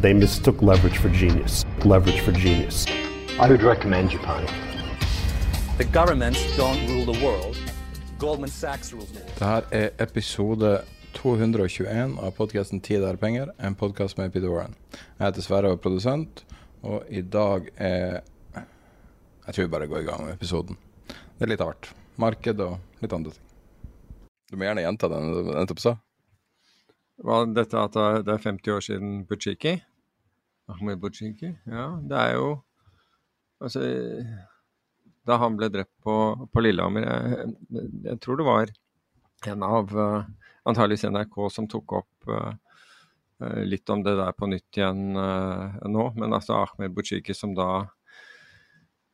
They mistook leverage for genius. Leverage for genius. I would recommend Japan. The governments don't rule the world. Goldman Sachs rules the world. Dette er episode 221 av podkasten 'Tid er penger', en podkast med Peter Warren. Jeg heter Sverre og er produsent, og i dag er Jeg tror vi bare går i gang med episoden. Det er litt av hvert. Marked og litt andre ting. Du må gjerne gjenta den du nettopp sa. Hva, dette at det er 50 år siden Butsjiki? Ahmed Butsjiki? Ja, det er jo Altså Da han ble drept på, på Lillehammer jeg, jeg tror det var en av uh, antageligvis NRK som tok opp eh, eh, litt om det der på nytt igjen eh, nå. Men altså Ahmed Butsjiki som da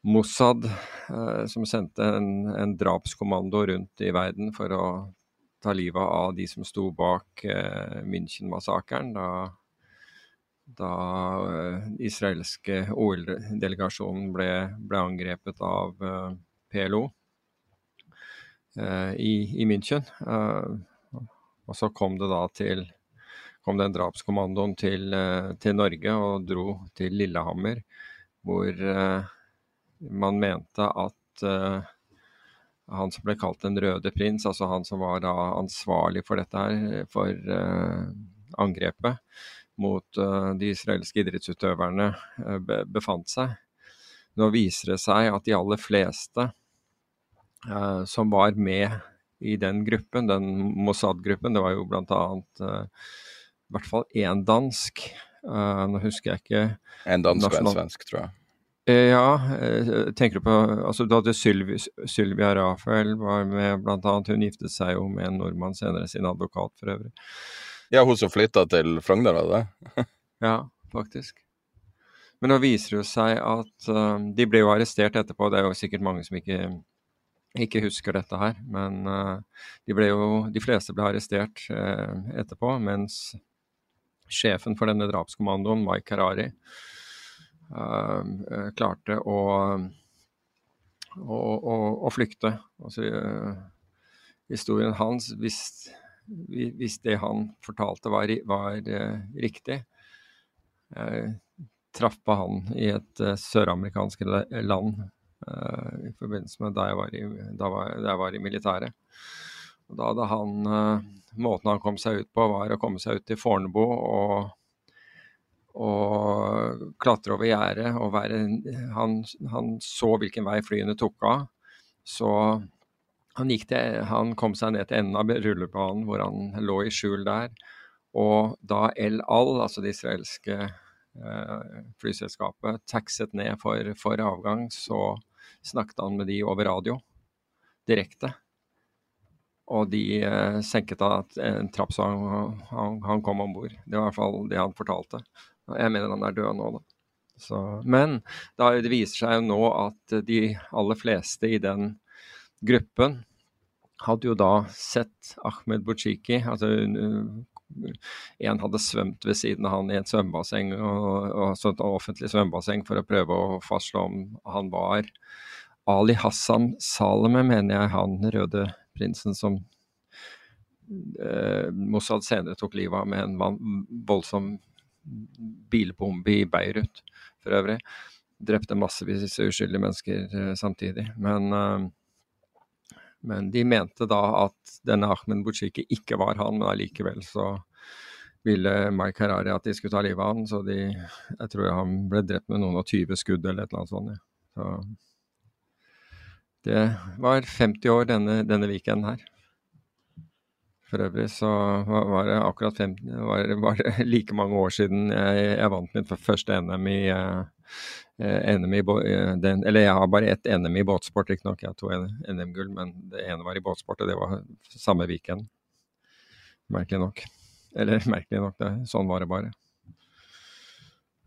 Mossad, eh, som sendte en, en drapskommando rundt i verden for å ta livet av de som sto bak eh, München-massakren. Da, da eh, israelske OL-delegasjonen ble, ble angrepet av eh, PLO eh, i, i München. Og så kom det da til kom den drapskommandoen til, til Norge og dro til Lillehammer, hvor uh, man mente at uh, han som ble kalt Den røde prins, altså han som var da ansvarlig for dette her, for uh, angrepet mot eh, de israelske idrettsutøverne, eh, befant seg. Nå viser det seg at de aller fleste eh, som var med i den gruppen, den Mossad-gruppen, det var jo annet eh, i hvert fall én dansk. Nå husker jeg ikke En dansk og en svensk, tror jeg. Ja, tenker du på altså Du hadde Sylvi, Sylvia Rafael var med, blant annet. Hun giftet seg jo med en nordmann senere, sin advokat for øvrig. Ja, hun som flytta til Frogner, det? Ja, faktisk. Men nå viser det seg at uh, de ble jo arrestert etterpå. Det er jo sikkert mange som ikke, ikke husker dette her. Men uh, de, jo, de fleste ble arrestert uh, etterpå, mens sjefen for denne drapskommandoen, Mike Harari, klarte å, å, å, å flykte. Altså, historien hans, hvis, vi- hvis det han fortalte var, var eh, riktig, Jeg traff på han i et eh, søramerikansk land eh, i forbindelse med da jeg var i, da jeg var i militæret. Og da hadde han Måten han kom seg ut på, var å komme seg ut til Fornebu og, og klatre over gjerdet og være han, han så hvilken vei flyene tok av. Så han, til, han kom seg ned til enden av rullebanen hvor han lå i skjul der. Og da El Al, altså det israelske eh, flyselskapet, taxet ned for, for avgang, så snakket han med de over radio direkte. Og de eh, senket da en trapp så han, han, han kom om bord. Det var i hvert fall det han fortalte. Jeg mener han er død nå, da. Så, men det viser seg jo nå at de aller fleste i den gruppen hadde jo da sett Ahmed Bouchiki altså uh, En hadde svømt ved siden av han i et svømmebasseng, og, og et offentlig svømmebasseng for å prøve å fastslå om han var Ali Hassan Saleme, mener jeg, han røde prinsen som eh, Mossad senere tok livet av med en voldsom bilbombe i Beirut, for øvrig. Drepte massevis uskyldige mennesker eh, samtidig. Men, eh, Men de mente da at denne Ahmed Bouchiki ikke var han, men allikevel så ville Mike Harari at de skulle ta livet av han, så de Jeg tror han ble drept med noen og 20 skudd eller et eller annet sånt. Så det var 50 år denne, denne weekenden her. For øvrig så var det akkurat fem, var, var det like mange år siden jeg, jeg vant mitt første NM i, uh, NM i den, Eller jeg har bare ett NM i båtsport, riktignok. Jeg har to NM-gull, men det ene var i båtsport, og det var samme weekend. Merkelig nok. Eller merkelig nok, det, sånn var det bare.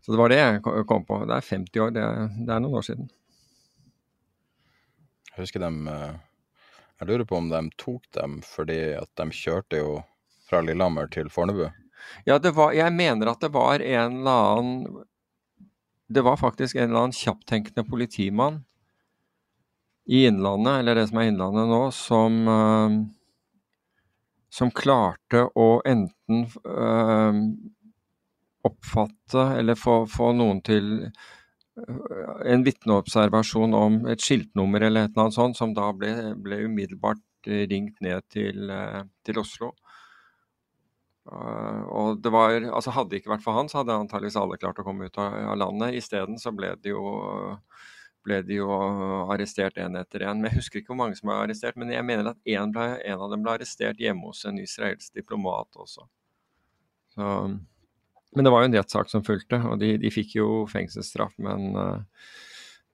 Så det var det jeg kom på. Det er 50 år, det er, det er noen år siden. Jeg husker dem jeg lurer på om de tok dem fordi at de kjørte jo fra Lillehammer til Fornebu? Ja, var, jeg mener at det var en eller annen Det var faktisk en eller annen kjapptenkende politimann i Innlandet, eller det som er Innlandet nå, som uh, som klarte å enten uh, oppfatte eller få, få noen til en vitneobservasjon om et skiltnummer eller et eller annet sånt, som da ble, ble umiddelbart eh, ringt ned til, eh, til Oslo. Uh, og det var, altså Hadde det ikke vært for han, så hadde antageligvis alle klart å komme ut av, av landet. Isteden så ble de jo ble de jo arrestert én etter én. Jeg husker ikke hvor mange som ble arrestert, men jeg mener at en, ble, en av dem ble arrestert hjemme hos en israelsk diplomat også. Så men det var jo en rettssak som fulgte, og de, de fikk jo fengselsstraff, men, uh,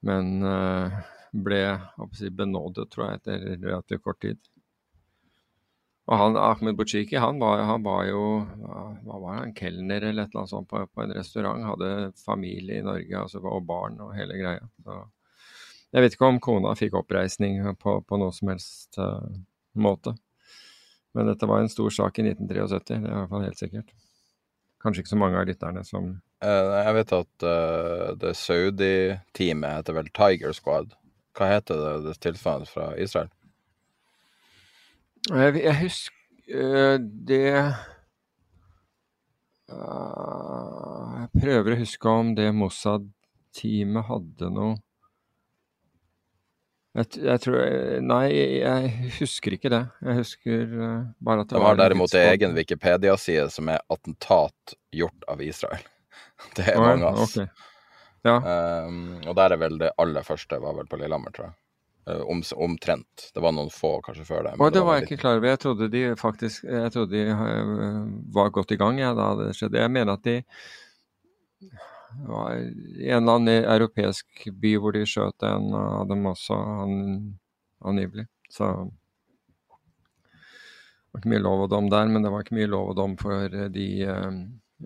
men uh, ble si, benådet, tror jeg, etter relativt kort tid. Og han, Ahmed Bouchiki han han var jo hva var han, kelner eller et eller annet sånt på, på, en restaurant. Hadde familie i Norge altså, og barn og hele greia. Så jeg vet ikke om kona fikk oppreisning på, på noe som helst uh, måte. Men dette var en stor sak i 1973, det er i hvert fall helt sikkert kanskje ikke så mange av lytterne som uh, Jeg vet at uh, det Saudi-teamet heter vel Tiger Squad. Hva heter det, det tilsvarende fra Israel? Jeg, jeg husker uh, det Jeg prøver å huske om det Mossad-teamet hadde noe jeg, jeg, tror Nei, jeg husker ikke det. Jeg husker uh, bare at det De har derimot en egen Wikipedia-side som er 'attentat gjort av Israel'. Det er mange, ass. Okay. Ja. Um, og der er vel det aller første var vel på Lillehammer, tror jeg. Uh, om, omtrent. Det var noen få kanskje før det. Og det, det var jeg litt... ikke klar over. Jeg trodde de faktisk jeg trodde de uh, var godt i gang ja, da det skjedde. Jeg mener at de var i en eller annen europeisk by hvor de skjøt en av dem også, angivelig. Så det var ikke mye lov og dom der, men det var ikke mye lov og dom for de, eh,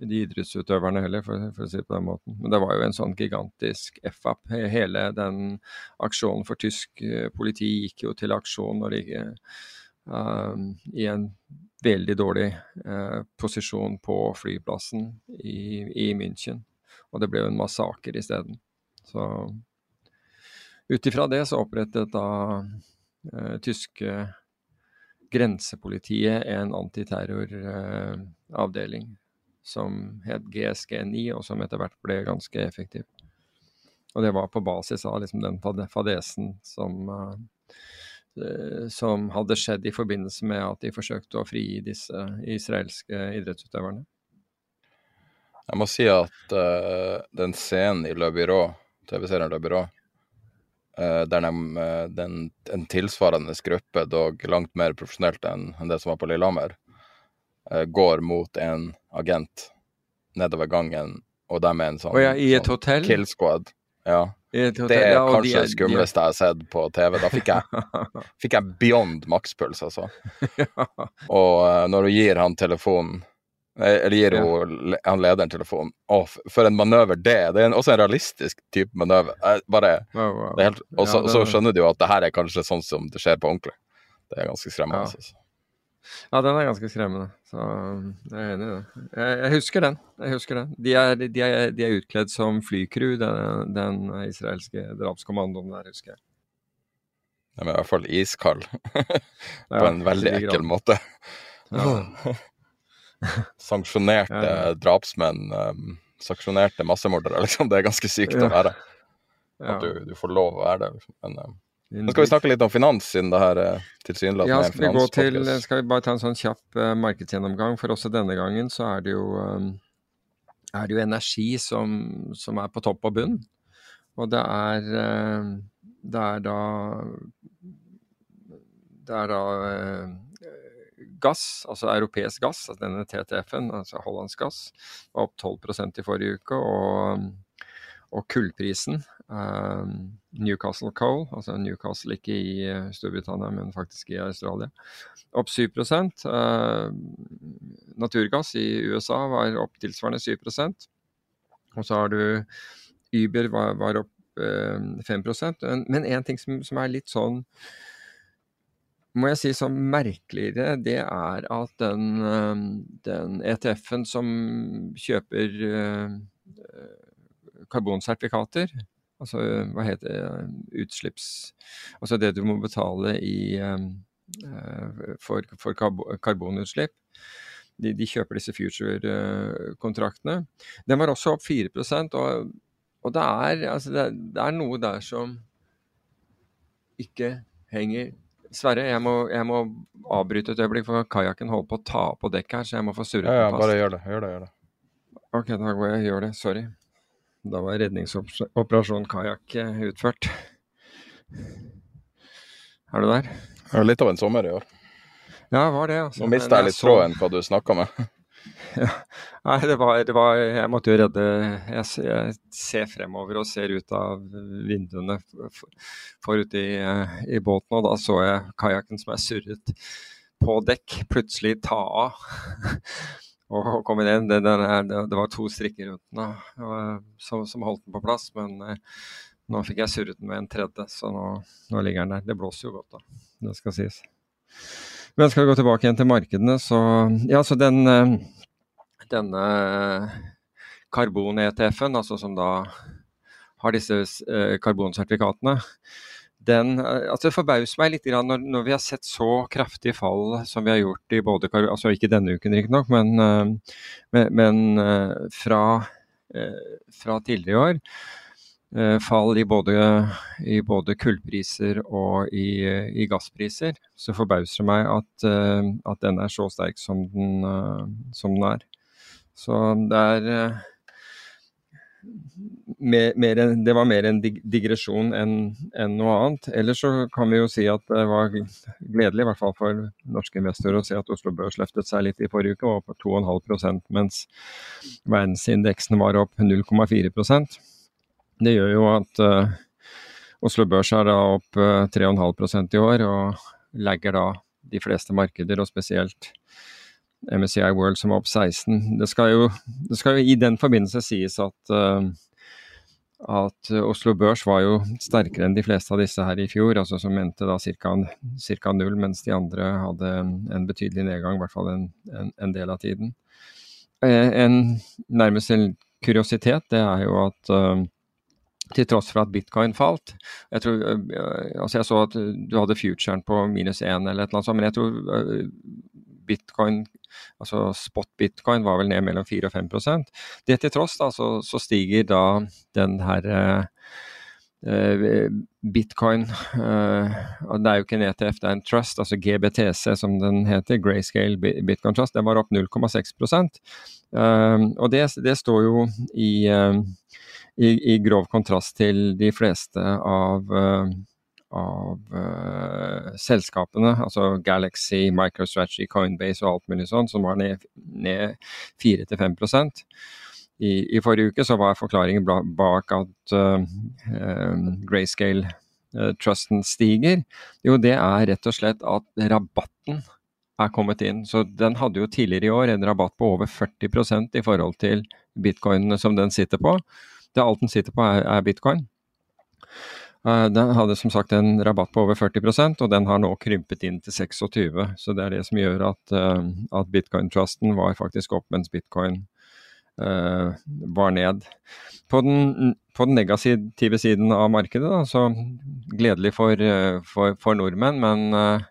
de idrettsutøverne heller, for, for, å si det på den måten. Men det var jo en sånn gigantisk F-up. Hele den aksjonen for tysk eh, politi gikk jo til aksjon når de uh, i en veldig dårlig uh, posisjon på flyplassen i, i München. Og det ble jo en massaker isteden. Så ut ifra det så opprettet da eh, tyske grensepolitiet en antiterroravdeling eh, som het GSG9, og som etter hvert ble ganske effektiv. Og det var på basis av liksom den fadesen som, uh, som hadde skjedd i forbindelse med at de forsøkte å frigi disse israelske idrettsutøverne. Jeg må si at uh, den scenen i Le Byrå, TV-serien Le Byrå, uh, der de, uh, den, en tilsvarende gruppe, dog langt mer profesjonelt enn en det som var på Lillehammer, går mot en agent nedover gangen, og de er en sånn, ja, I et sånn hotell? Kill squad. Ja. Det er ja, kanskje det skumleste jeg har sett på TV. Da fikk jeg, fikk jeg beyond makspuls, altså. ja. Og når du gir han telefonen eller gir hun han lederen telefonen. Å, for en manøver det Det er også en realistisk type manøver. Bare, wow, wow. Helt, og så, ja, så, skjønner du jo at det her er kanskje sånn som det skjer på ordentlig. Det er ganske skremmende. Ja. Altså. Ja, den er ganske skremmende. Så jeg er enig i det. Jeg, jeg, husker den. Jeg husker den. De er, de er, de er utkledd som flycrew, den, den, israelske drapskommandoen der, husker jeg. De er i hvert fall iskald. på en veldig ekkel måte. Ja. sanksjonerte ja. drapsmenn, um, sanksjonerte massemordere, liksom. Det er ganske sykt ja. å være. At du, du, får lov å være det, liksom. Men um, Nå skal vi snakke litt om finans, siden det her er tilsynelatende ja, skal vi til, skal vi bare ta en sånn kjapp uh, markedsgjennomgang? For også denne gangen så er det jo, um, er det jo energi som, som er på topp og bunn. Og det er, uh, det er da Det er da eh, gass, altså europeisk gass, altså denne TTF-en, altså hollandsk gass, var opp 12% i forrige uke. Og, og kullprisen, eh, Newcastle Coal, altså Newcastle ikke i eh, Storbritannia, men faktisk i Australia, opp 7 eh, Naturgass i USA var opp tilsvarende 7% Og så har du Uber var, var opp eh, 5 Men- en ting som, som er litt sånn må jeg si som merkeligere, det er at den, eh, den ETF-en som kjøper eh, eh, karbonsertifikater, altså hva heter det, utslipps... Altså det du må betale i, eh, eh, for, for karbonutslipp. De, de kjøper disse future-kontraktene. Den var også opp 4 og, og det, er, altså det, det er noe der som ikke henger Sverre, jeg må, jeg må avbryte et øyeblikk, for kajakken holder på å ta på dekk her, så jeg må få surret Ja, ja, på bare gjør det. Gjør det, gjør det. Ok, da går jeg og gjør det. Sorry. Da var redningsoperasjon kajakk eh, utført. Er du der? Det var litt av en sommer i år. Ja, var det. Altså. Nå mista jeg litt så- tråden hva du snakka med. Nei, det var, det var Jeg måtte jo redde jeg, jeg ser fremover og ser ut av vinduene forut i, i båten, og da så jeg kajakken som er surret på dekk, plutselig ta av. og komme kom inn. Det, er, det, det var to strikker rundt den som, som holdt den på plass, men eh, nå fikk jeg surret den med en tredje, så nå, nå ligger den der. Det blåser jo godt, da. Det skal sies. Men skal vi gå tilbake igjen til markedene, så Ja, så den eh, denne karbon-ETF-en, altså som da har disse eh, karbonsertifikatene, den eh, altså Det forbauser meg litt når, når vi har sett så kraftige fall som vi har gjort i både altså Ikke denne uken, riktignok, men, men, men fra, fra tidligere i år. Eh, Fall i både, i både kullpriser og i, i gasspriser. Så forbauser det meg at, eh, at den er så sterk som den, eh, som den er. Så det er mer, mer Det var mer en digresjon enn en noe annet. Ellers så kan vi jo si at det var gledelig, i hvert fall for norske investorer, å se at Oslo Børs løftet seg litt i forrige uke, var på 2,5% mens verdensindeksen var opp 0,4 Det gjør jo at uh, Oslo Børs er da opp uh, 3,5% i år, og legger da de fleste markeder, og spesielt MSCI World som var opp 16. Det skal jo, det skal jo i den forbindelse sies at, uh, at Oslo Børs var jo sterkere enn de fleste av disse her i fjor, altså som endte da ca. null, mens de andre hadde en betydelig nedgang, i hvert fall en, en, en del av tiden. Eh, En nærmest en kuriositet, det er jo at eh, til tross for at bitcoin falt. Jeg tror, øh, altså jeg så at du hadde futuren på minus én eller et eller annet sånt, men jeg tror bitcoin, altså spot bitcoin var vel ned mellom 4 og 5 prosent. Det til tross da, så, så stiger da den her øh, bitcoin eh, Det er jo ikke en ETF, det er en trust, altså GBTC som den heter, Grayscale Bitcoin Trust, den var opp 0,6 eh, og det, det står jo i, um, i, i grov kontrast til de fleste av, uh, av uh, selskapene, altså Galaxy, MicroStrategy, Coinbase og alt mulig sånn, som var ned, ned 4-5% i, I forrige uke så var forklaringen bak at uh, um, Grayscale-trusten stiger. Jo, det er rett og slett at rabatten er kommet inn. Så den hadde jo tidligere i år en rabatt på over 40% i forhold til bitcoinene som den sitter på. Det alt den sitter på er, er bitcoin. Eh, Den hadde som sagt en rabatt på over 40% og den har nå krympet inn til 26 Så det er det som gjør at, eh, at bitcoin-trusten var faktisk opp, mens bitcoin uh, var ned. På den, på den negative siden av markedet, da, så gledelig for, for, for nordmenn, men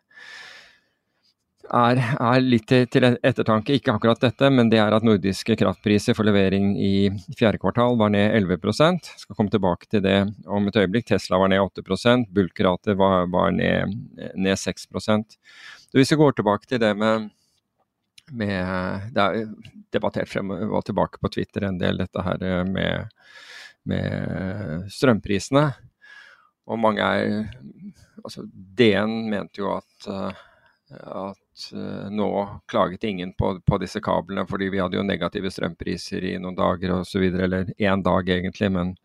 er, er, litt til, ettertanke, ikke akkurat dette, men det er at nordiske kraftpriser for levering i fjerde kvartal var ned 11% Skal komme tilbake til det om et øyeblikk. Tesla var ned 8% bulkrater var, var ned, ned 6% Hvis vi går tilbake til det med, med Det er debattert frem og tilbake på Twitter en del, dette her med, med strømprisene. Og mange er altså DN mente jo at, at uh, nå klaget ingen på, på, disse kablene, fordi vi hadde jo negative strømpriser i noen dager osv. Eller én dag egentlig, men,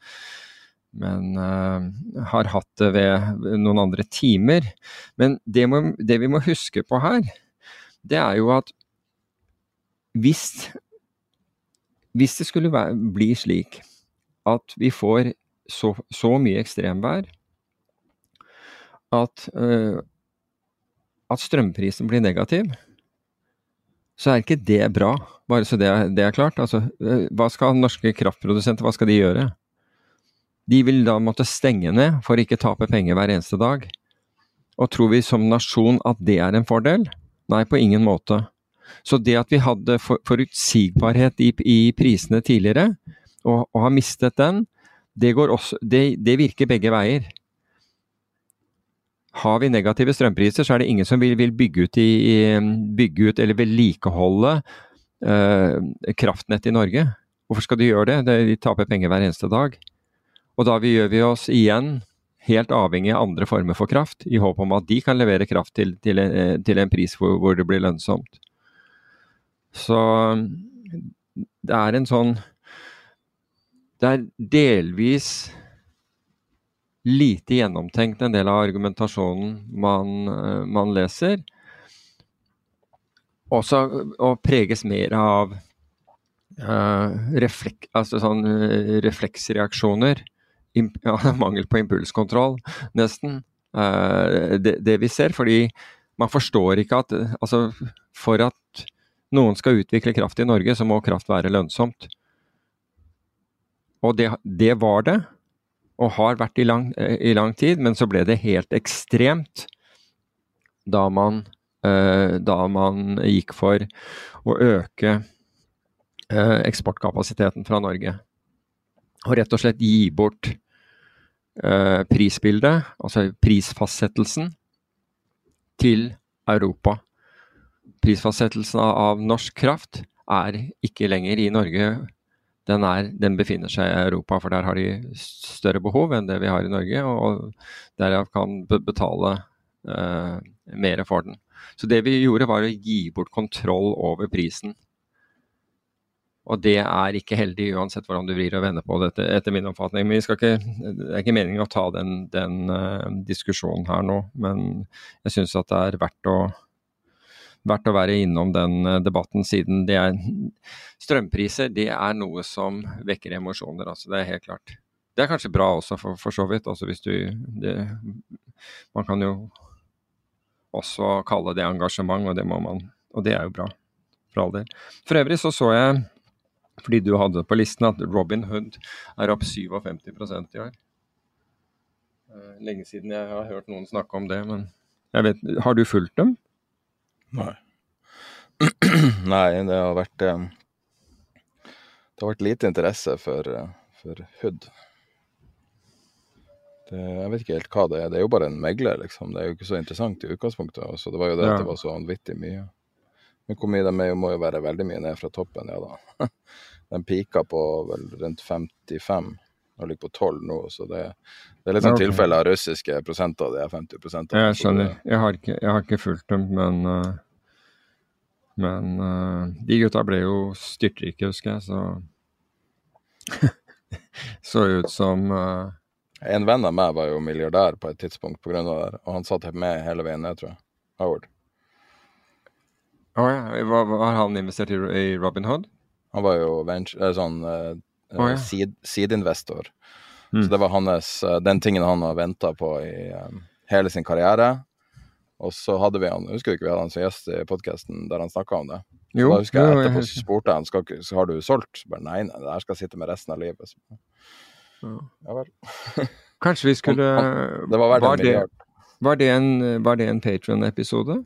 men uh, har hatt det ved noen andre timer. Men det, må, det, vi må huske på her, det er jo at hvis, hvis det skulle være, bli slik at vi får så, så mye ekstremvær at uh, at strømprisen blir negativ, så er ikke det bra. Bare så det, det er klart. Altså, eh, hva skal norske kraftprodusenter hva skal de gjøre? De vil da måtte stenge ned for ikke tape penger hver eneste dag. Og tror vi som nasjon at det er en fordel? Nei, på ingen måte. Så det at vi hadde forutsigbarhet i, i prisene tidligere, og, og, har mistet den, det, også, det, det virker begge veier. Har vi negative strømpriser, så er det ingen som vil, vil bygge, ut i, bygge, ut eller vedlikeholde uh, kraftnettet i Norge. Hvorfor skal de gjøre det? De taper penger hver eneste dag. Og da gjør vi oss igjen helt avhengig av andre former for kraft, i håp om at de kan levere kraft til, til, en, til en, pris hvor, hvor, det blir lønnsomt. Så det er en sånn Det er delvis lite gjennomtenkt, en del av argumentasjonen man, eh, man leser. Også, og preges mer av uh, reflek, altså sånn, uh, refleksreaksjoner. Imp, ja, mangel på impulskontroll, nesten. Uh, det, det, vi ser. Fordi man forstår ikke at altså, For at noen skal utvikle kraft i Norge, så må kraft være lønnsomt. Og det, det var det og har vært i lang, eh, i lang, tid, men så ble det helt ekstremt da man, eh, da man gikk for å øke eh, eksportkapasiteten fra Norge. Og rett og slett gi bort prisbildet, altså prisfastsettelsen, til Europa. Prisfastsettelsen av norsk kraft er ikke lenger i Norge den, er, den, befinner seg i Europa, for der har de større behov enn det vi har i Norge, og derav kan betale uh, mer for den. Så det vi gjorde, var å gi bort kontroll over prisen. Og det er ikke heldig, uansett hvordan du vrir og vender på dette, etter min oppfatning. Men ikke, det er ikke meningen å ta den, den uh, diskusjonen her nå, men jeg syns at det er verdt å verdt å være innom den eh, debatten, siden det er strømpriser det er noe som vekker emosjoner. altså Det er helt klart. Det er kanskje bra også, for, for så vidt. altså hvis du, det, Man kan jo også kalle det engasjement, og det må man. Og det er jo bra, for all del. For øvrig så så jeg, fordi du hadde på listen, at Robin Hood er opp 57% i år. Eh, lenge siden jeg har hørt noen snakke om det, men jeg vet, har du fulgt dem? Nei. Nei, det har vært eh, Det har vært lite interesse for, eh, for HUD. Det, jeg vet ikke helt hva det er. Det er jo bare en megler, liksom. Det er jo ikke så interessant i utgangspunktet. Så det var jo det ja. at det var så vanvittig mye. Men hvor mye de er, må jo være veldig mye ned fra toppen, ja da. Den pika på vel rundt 55 og ligger på 12 nå, så det, det er litt sånn okay. tilfelle av russiske prosenter, det er 50 prosenter. Jeg skjønner. Jeg har ikke, jeg har ikke fulgt dem, men uh, men uh, de gutta ble jo styrtrike, husker jeg, så Så ut som uh, En venn av meg var jo milliardær på et tidspunkt pga. det der, og han satt med hele veien ned, tror jeg. Howard. Å oh, ja. Har han investert i, i Robin Hood? Han var jo venture, sånn uh, oh, ja. seed-investor. Mm. Så det var hans, den tingen han har venta på i um, hele sin karriere. Og så hadde vi han, husker du ikke vi hadde han som gjest i podkasten der han snakka om det? Jo, da husker jeg etterpå så spurte han skal, så har du solgt. Så bare nei, nei, det her skal sitte med resten av livet. Så, ja vel. Kanskje vi skulle Det var verdt en milliard. Var det en, var en Patrion-episode?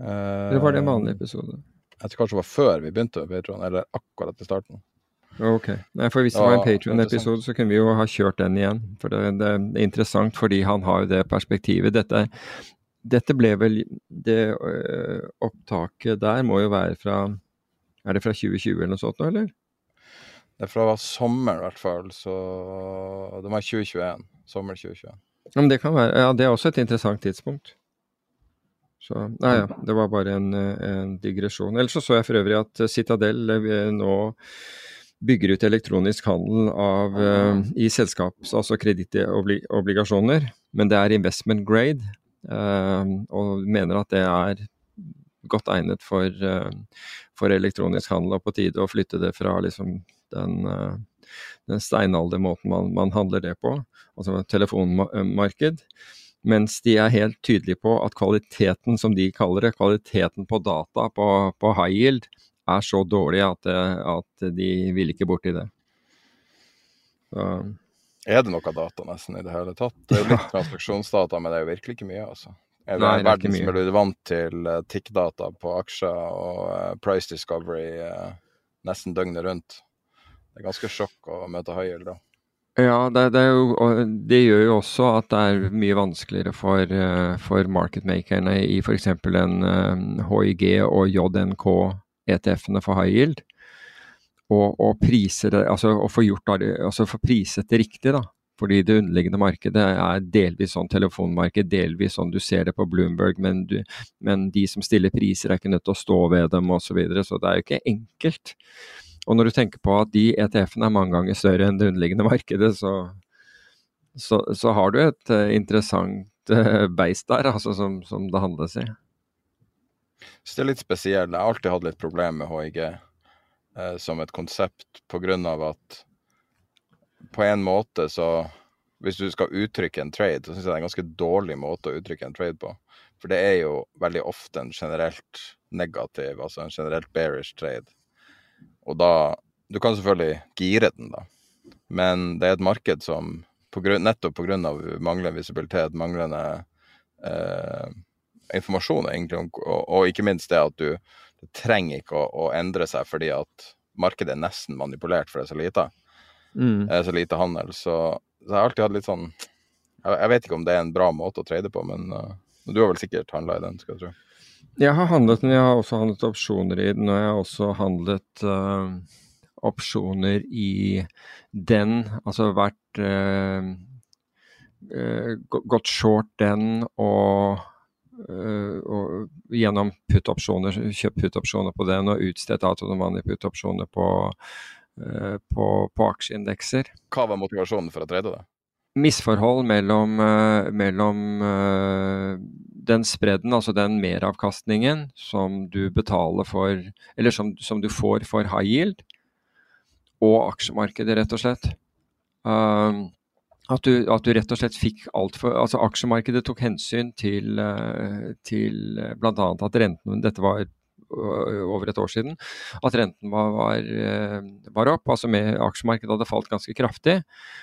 Eller var det en vanlig episode? Jeg tror kanskje det var før vi begynte med Patron, eller akkurat i starten. Ok. Nei, for Hvis det var en Patrion-episode, så kunne vi jo ha kjørt den igjen. For det, det er interessant fordi han har jo det perspektivet. Dette, dette ble vel Det øh, opptaket der må jo være fra Er det fra 2020 eller noe sånt nå, eller? Det er fra sommeren i hvert fall, så det var 2021. Sommer 2021. Ja, men det kan være Ja, det er også et interessant tidspunkt. Så Nei ja, det var bare en, en digresjon. Ellers så så jeg for øvrig at Citadel eh, nå bygger ut elektronisk handel av, eh, i selskaps, altså kredittobligasjoner, men det er investment grade, og mener at det er godt egnet for, eh, for elektronisk handel, og på tide å flytte det fra liksom den, eh, den steinaldermåten man, man handler det på, altså telefonmarked. Mens de er helt tydelige på at kvaliteten, som de kaller det, kvaliteten på data på, på high yield, er så dårlig at, at de vil ikke borti det. Så, Er det noe data nesten i det hele tatt? Det er litt transaksjonsdata, men det er jo virkelig ikke mye, altså. Er det Nei, det er en verden som er blitt vant til uh, tikkdata på aksjer og uh, price discovery uh, nesten døgnet rundt? Det er ganske sjokk å møte yield da. Ja, det, det, jo, det gjør jo også at det er mye vanskeligere for, eh, for marketmakerne i f.eks. en eh, HIG og JNK ETF-ene E for high yield. Og, og priser det, altså å få gjort altså få priset det riktig, da. Fordi det underliggende markedet er delvis sånn telefonmarked, delvis sånn du ser det på Bloomberg, men, du, men de som stiller priser er ikke nødt til å stå ved dem osv. Så, så det er jo ikke enkelt. Og når du tenker på at de ETF-ene er mange ganger større enn det underliggende markedet, så, så, så har du et eh, interessant uh, beist der, altså, som, som det handles i. Så det er litt spesielt. Jeg har alltid hatt litt problemer med HIG eh, som et konsept på grunn av at på en måte så Hvis du skal uttrykke en trade, så syns jeg det er en ganske dårlig måte å uttrykke en trade på. For det er jo veldig ofte en generelt negativ, altså en generelt bearish trade. Og da Du kan selvfølgelig gire den, da, men det er et marked som på grunn, nettopp pga. manglende visibilitet, manglende eh, informasjon, egentlig, og, og ikke minst det at du det trenger ikke å, å endre seg fordi at markedet er nesten manipulert, for det er så lite. Mm. Det er så lite handel. Så, så jeg har alltid hatt litt sånn Jeg, jeg vet ikke om det er en bra måte å trade på, men uh, du har vel sikkert handla i den, skal jeg tro. Jeg har handlet den, jeg har også handlet opsjoner i den, og jeg har også handlet uh, opsjoner i den. Altså vært uh, gått short den og, og gjennom put-opsjoner, kjøpt put-opsjoner på den og utstedt autonomani put-opsjoner på, eh, på, på aksjeindekser Hva var motivasjonen for å trade det? misforhold mellom, eh, mellom eh, den spredden, altså den meravkastningen som du betaler for Eller som, som du får for high yield, og aksjemarkedet, rett og slett. Um, at, du, at du rett og slett fikk altfor Altså aksjemarkedet tok hensyn til, eh, til bl.a. at renten Dette var øh, over et år siden. At renten var, var, eh, var opp. altså med Aksjemarkedet hadde falt ganske kraftig.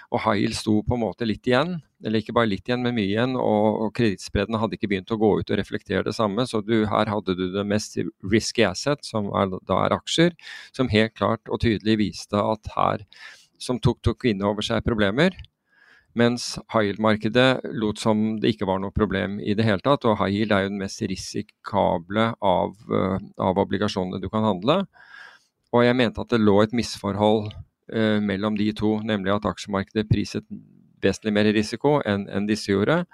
Og high sto på en måte litt igjen, eller ikke bare litt igjen, men mye igjen. Og, og kredittspredene hadde ikke begynt å gå ut og reflektere det samme. Så du, her hadde du det mest risky asset, som er, da er aksjer, som helt klart og tydelig viste at her Som tok, tok inn over seg problemer. Mens high yield-markedet lot som det ikke var noe problem i det hele tatt. Og high yield er jo den mest risikable av, eh, av obligasjonene du kan handle. Og jeg mente at det lå et misforhold eh, mellom de to, nemlig at aksjemarkedet priset vesentlig mer risiko enn enn disse gjorde.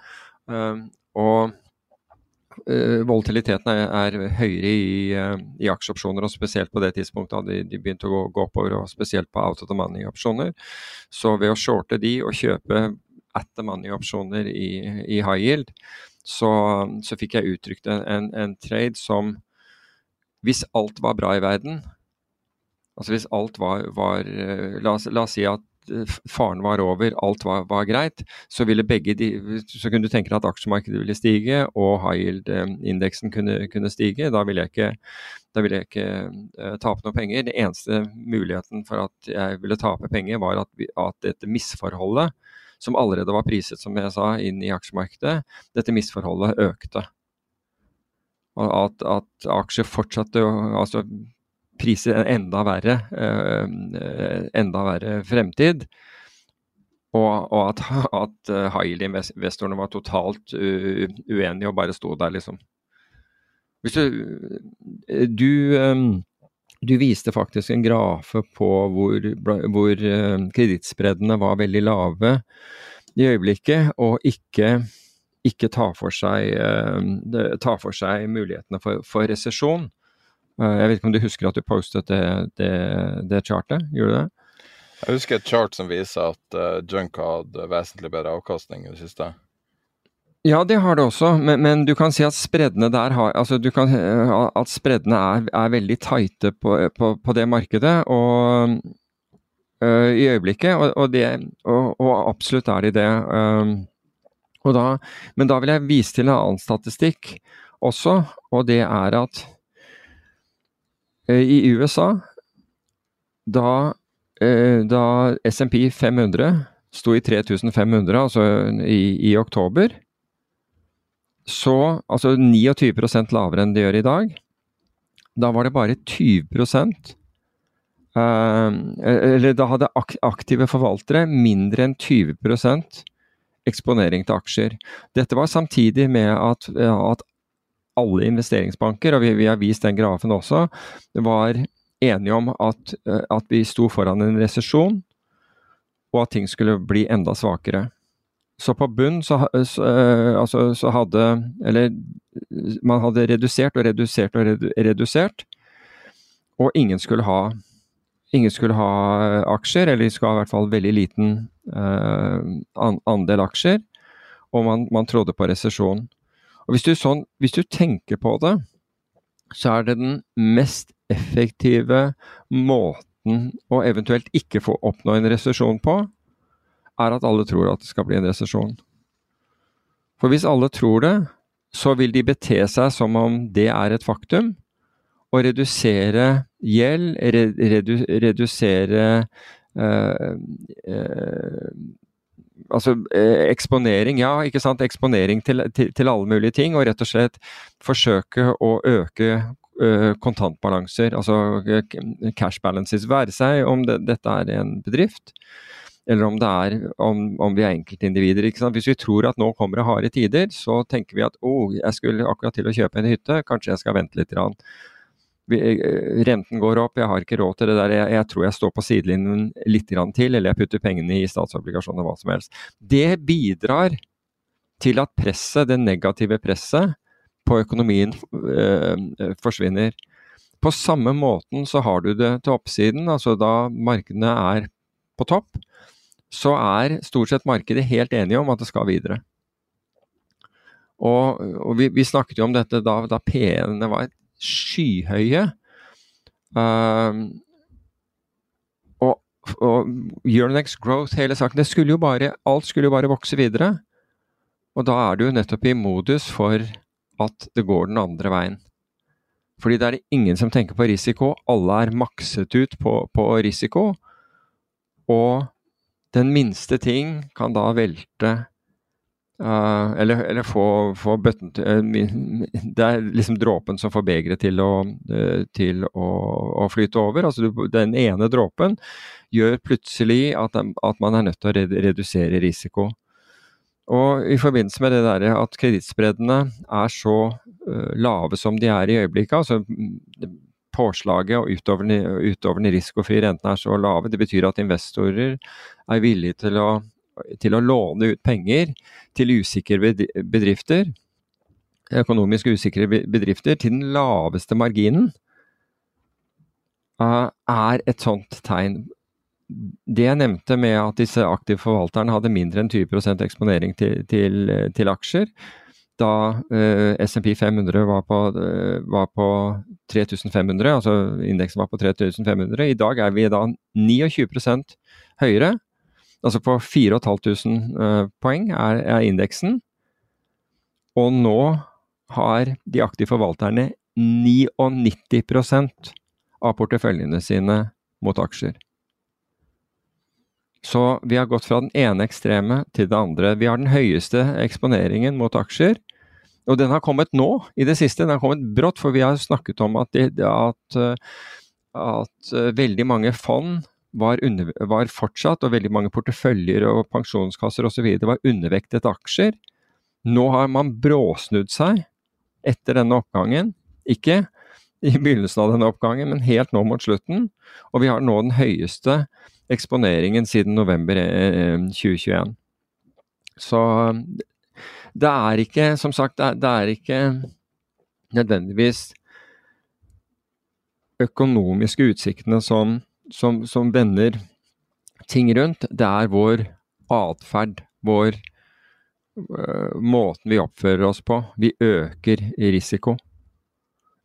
Eh, og volatiliteten er, er høyere i, eh, i aksjeopsjoner, og spesielt på det tidspunktet da de, de begynte å gå, gå oppover, og spesielt på out of the money-opsjoner. Så ved å shorte de og kjøpe at the money-opsjoner i, i high yield, så, så fikk jeg uttrykt en, en, trade som Hvis alt var bra i verden, altså hvis alt var, var eh, la, la oss si at eh, faren var over, alt var, var greit, så de, så kunne du tenke deg at aksjemarkedet ville stige og high yield-indeksen kunne, kunne stige. Da ville jeg ikke, ville jeg ikke uh, tape noe penger. Den eneste muligheten for at jeg ville tape penger, var at, at dette misforholdet, som allerede var priset, som jeg sa, inn i aksjemarkedet, dette misforholdet økte. At, at aksjer fortsatte å altså, prise enda verre, uh, enda verre fremtid. Og, og at, at high yield-investorene var totalt uenige og bare sto der, liksom. Du, du, du viste faktisk en grafe på hvor, hvor kredittspreddene var veldig lave i øyeblikket, og ikke ikke ta, for seg, tar for seg mulighetene for, for resesjon. Uh, jeg vet ikke om du husker at du postet det, det, det chartet? Gjorde du det? Jeg husker et chart som viser at uh, junk hadde vesentlig bedre avkastning i det siste. Ja, det har det også, men, men, du kan si at spreddene der har altså du kan, At spreddene er, er veldig tighte på, på, på, det markedet og, uh, i øyeblikket, og, og, det, og, og, absolutt er de det. Um, da, men da vil jeg vise til en annen statistikk også, og det er at eh, i USA, da, eh, da SMP 500 sto i 3500, altså i, i oktober, så altså 29 lavere enn det gjør i dag. Da var det bare 20 uh, eh, Eller da hadde aktive forvaltere mindre enn 20% eksponering til aksjer. Dette var samtidig med at, at alle investeringsbanker, og vi, vi, har vist den grafen også, var enige om at, at vi sto foran en resesjon, og at ting skulle bli enda svakere. Så på bunn så, så, altså, så hadde Eller man hadde redusert og redusert og redusert, og ingen skulle ha ingen skulle ha aksjer, eller de skulle ha i hvert fall veldig liten uh, andel aksjer. Og man, man trodde på resesjon. Og hvis du, sånn, hvis du tenker på det, så er det den mest effektive måten å eventuelt ikke få oppnå en resesjon på, er at alle tror at det skal bli en resesjon. For hvis alle tror det, så vil de bete seg som om det er et faktum, og redusere gjeld, redu, redusere uh, uh, Altså uh, eksponering, ja, ikke sant. Eksponering til, til, til, alle mulige ting. Og rett og slett forsøke å øke kontantbalanser, altså cash balances. Være seg om det, dette er en bedrift, eller om det er om, om vi er enkeltindivider. ikke sant? Hvis vi tror at nå kommer det harde tider, så tenker vi at å, oh, jeg skulle akkurat til å kjøpe en hytte, kanskje jeg skal vente litt. Grann. Eh, renten går opp, jeg har ikke råd til det der. Jeg, jeg tror jeg står på sidelinjen litt til, eller jeg putter pengene i statsobligasjoner, hva som helst. Det bidrar til at presset, det negative presset på økonomien øh, forsvinner. På samme måten så har du det til oppsiden, altså da markedene er på topp, så er stort sett markedet helt enige om at det skal videre. Og, og vi, vi, snakket jo om dette da, da P-ene var skyhøye. Uh, og, og Euronex Growth, hele saken, det skulle jo bare, alt skulle jo bare vokse videre. Og da er du jo nettopp i modus for at det går den andre veien. Fordi det er ingen som tenker på risiko. Alle er makset ut på, på risiko. Og den minste ting kan da velte Uh, eller, eller, få, få bøtten til uh, Det er liksom dråpen som får begeret til, å, uh, til å, å, flyte over. Altså den ene dråpen gjør plutselig at, at, man er nødt til å redusere risiko. Og i forbindelse med det der at kredittspreddene er så lave som de er i øyeblikket, altså mm, påslaget og utover, utover den risikofrie renten er så lave, det betyr at investorer er villige til å til å låne ut penger til usikre bedrifter, økonomisk usikre bedrifter, til den laveste marginen, eh, er et sånt tegn. Det jeg nevnte med at disse aktive forvalterne hadde mindre enn 20 eksponering til, til, til aksjer, da eh, SMP 500 var på, eh, var på 3500, altså indeksen var på 3500. I dag er vi da 29% høyere. Altså på 4500 uh, poeng er, er indeksen. Og nå har de aktive forvalterne 99% av porteføljene sine mot aksjer. Så vi har gått fra den ene ekstreme til det andre. Vi har den høyeste eksponeringen mot aksjer Og den har kommet nå, i det siste. Den har kommet brått, for vi har snakket om at, de, at, at veldig mange fond var, under, var, fortsatt, og veldig mange porteføljer og pensjonskasser osv. var undervektet aksjer. Nå har man bråsnudd seg etter denne oppgangen. Ikke i begynnelsen av denne oppgangen, men helt nå mot slutten. Og vi har nå den høyeste eksponeringen siden november 2021. Eh, Så det er ikke, som sagt, det er ikke nødvendigvis økonomiske utsiktene som, som, som vender ting rundt. Det er vår atferd, vår uh, måten vi oppfører oss på. Vi øker risiko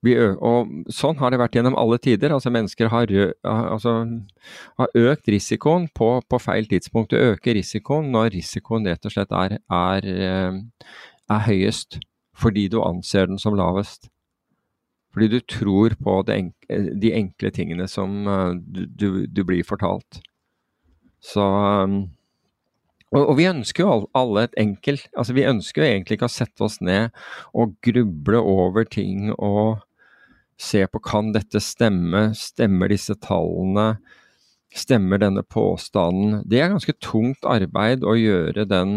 og sånn har det vært gjennom alle tider. Altså Mennesker har, altså, har økt risikoen på, på, feil tidspunkt. Du øker risikoen når risikoen rett og slett er, er, eh, er, høyest. Fordi du anser den som lavest. Fordi du tror på enkle, de enkle tingene som eh, du, du, du blir fortalt. Så eh, og, og, vi ønsker jo alle et enkelt altså Vi ønsker jo egentlig ikke å sette oss ned og gruble over ting og se på kan dette stemme, stemmer disse tallene, stemmer denne påstanden. Det er ganske tungt arbeid å gjøre den,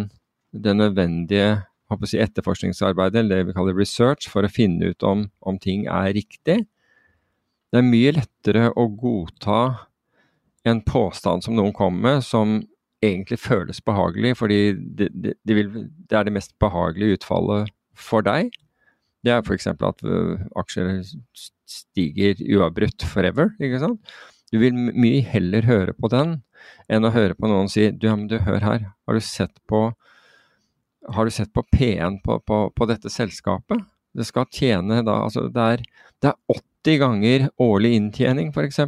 den nødvendige si, etterforskningsarbeidet, eller det vi kaller research, for å finne ut om, om ting er riktig. Det er mye lettere å godta en påstand som noen kommer med, som egentlig føles behagelig, fordi det, det, det, vil, det er det mest behagelige utfallet for deg. Det er f.eks. at uh, aksjer stiger uavbrutt forever. ikke sant? Du vil mye heller høre på den enn å høre på noen si du, ja, men du, hør her, har du sett på har du sett på P1 på, på, på dette selskapet? Det skal tjene da altså det er, det er 80 ganger årlig inntjening, f.eks.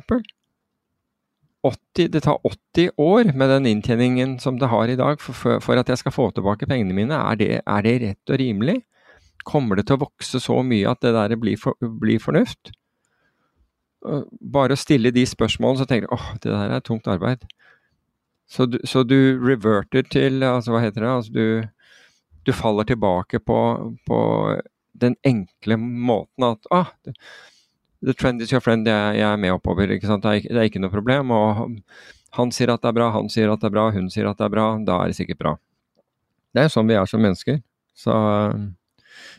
Det tar 80 år med den inntjeningen som det har i dag for, for, for at jeg skal få tilbake pengene mine. Er det, er det rett og rimelig? Kommer det til å vokse så mye at det der blir, for, blir fornuft? Bare å stille de spørsmålene, så tenker du åh, det der er tungt arbeid. Så du, så du reverter til altså hva heter det, altså du, du faller tilbake på, på, den enkle måten at ah, the trend is your friend, jeg, er med oppover. Det er, det er, ikke noe problem. og Han sier at det er bra, han sier at det er bra, hun sier at det er bra. Da er det sikkert bra. Det er jo sånn vi er som mennesker. Så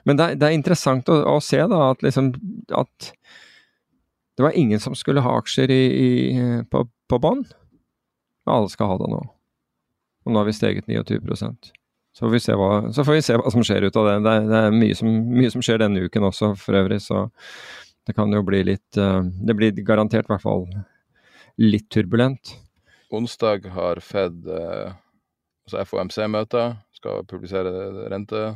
men det, det er interessant å, å se da, at, liksom, at det var ingen som skulle ha aksjer i, i, på, på bånn. Alle skal ha det nå. Og nå har vi steget 29 så får, hva, så får vi se hva som skjer ut av det. Det er, det er mye, som, mye, som, skjer denne uken også, for øvrig. Så det kan jo bli litt uh, Det blir garantert i hvert fall litt turbulent. Onsdag har Fed uh, altså FOMC-møte. Skal publisere rente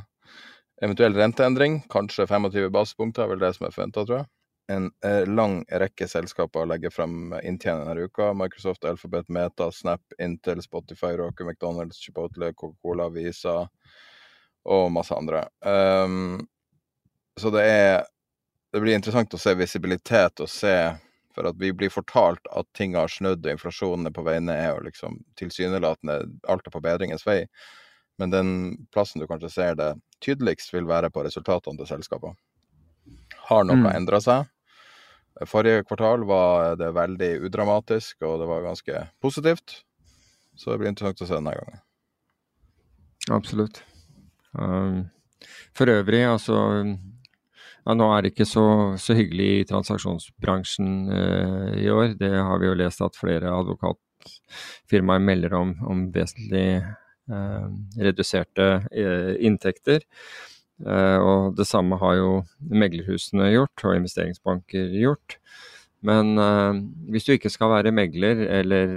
Eventuell renteendring, kanskje 25 basepunkter er vel det som er forventa, tror jeg. En eh, lang rekke selskaper legger frem inntjening denne uka. Microsoft, Alphabet, Meta, Snap, Intel, Spotify, Rocker, McDonald's, Chipotle, Coca-Cola, Visa og masse andre. Um, så det er Det blir interessant å se visibilitet og se For at vi blir fortalt at ting har snudd og inflasjonen er på vei ned og liksom tilsynelatende alt er på bedringens vei. Men den plassen du kanskje ser det tydeligst, vil være på resultatene til selskapene. Har noe mm. endra seg? Forrige kvartal var det veldig udramatisk, og det var ganske positivt. Så det blir interessant å se denne gangen. Absolutt. Um, for øvrig, altså ja, Nå er det ikke så, så hyggelig i transaksjonsbransjen uh, i år. Det har vi jo lest at flere advokatfirmaer melder om, om vesentlig uh, reduserte uh, inntekter. Eh, og det samme har jo meglerhusene gjort, og investeringsbanker gjort. Men hvis du ikke skal være megler eller,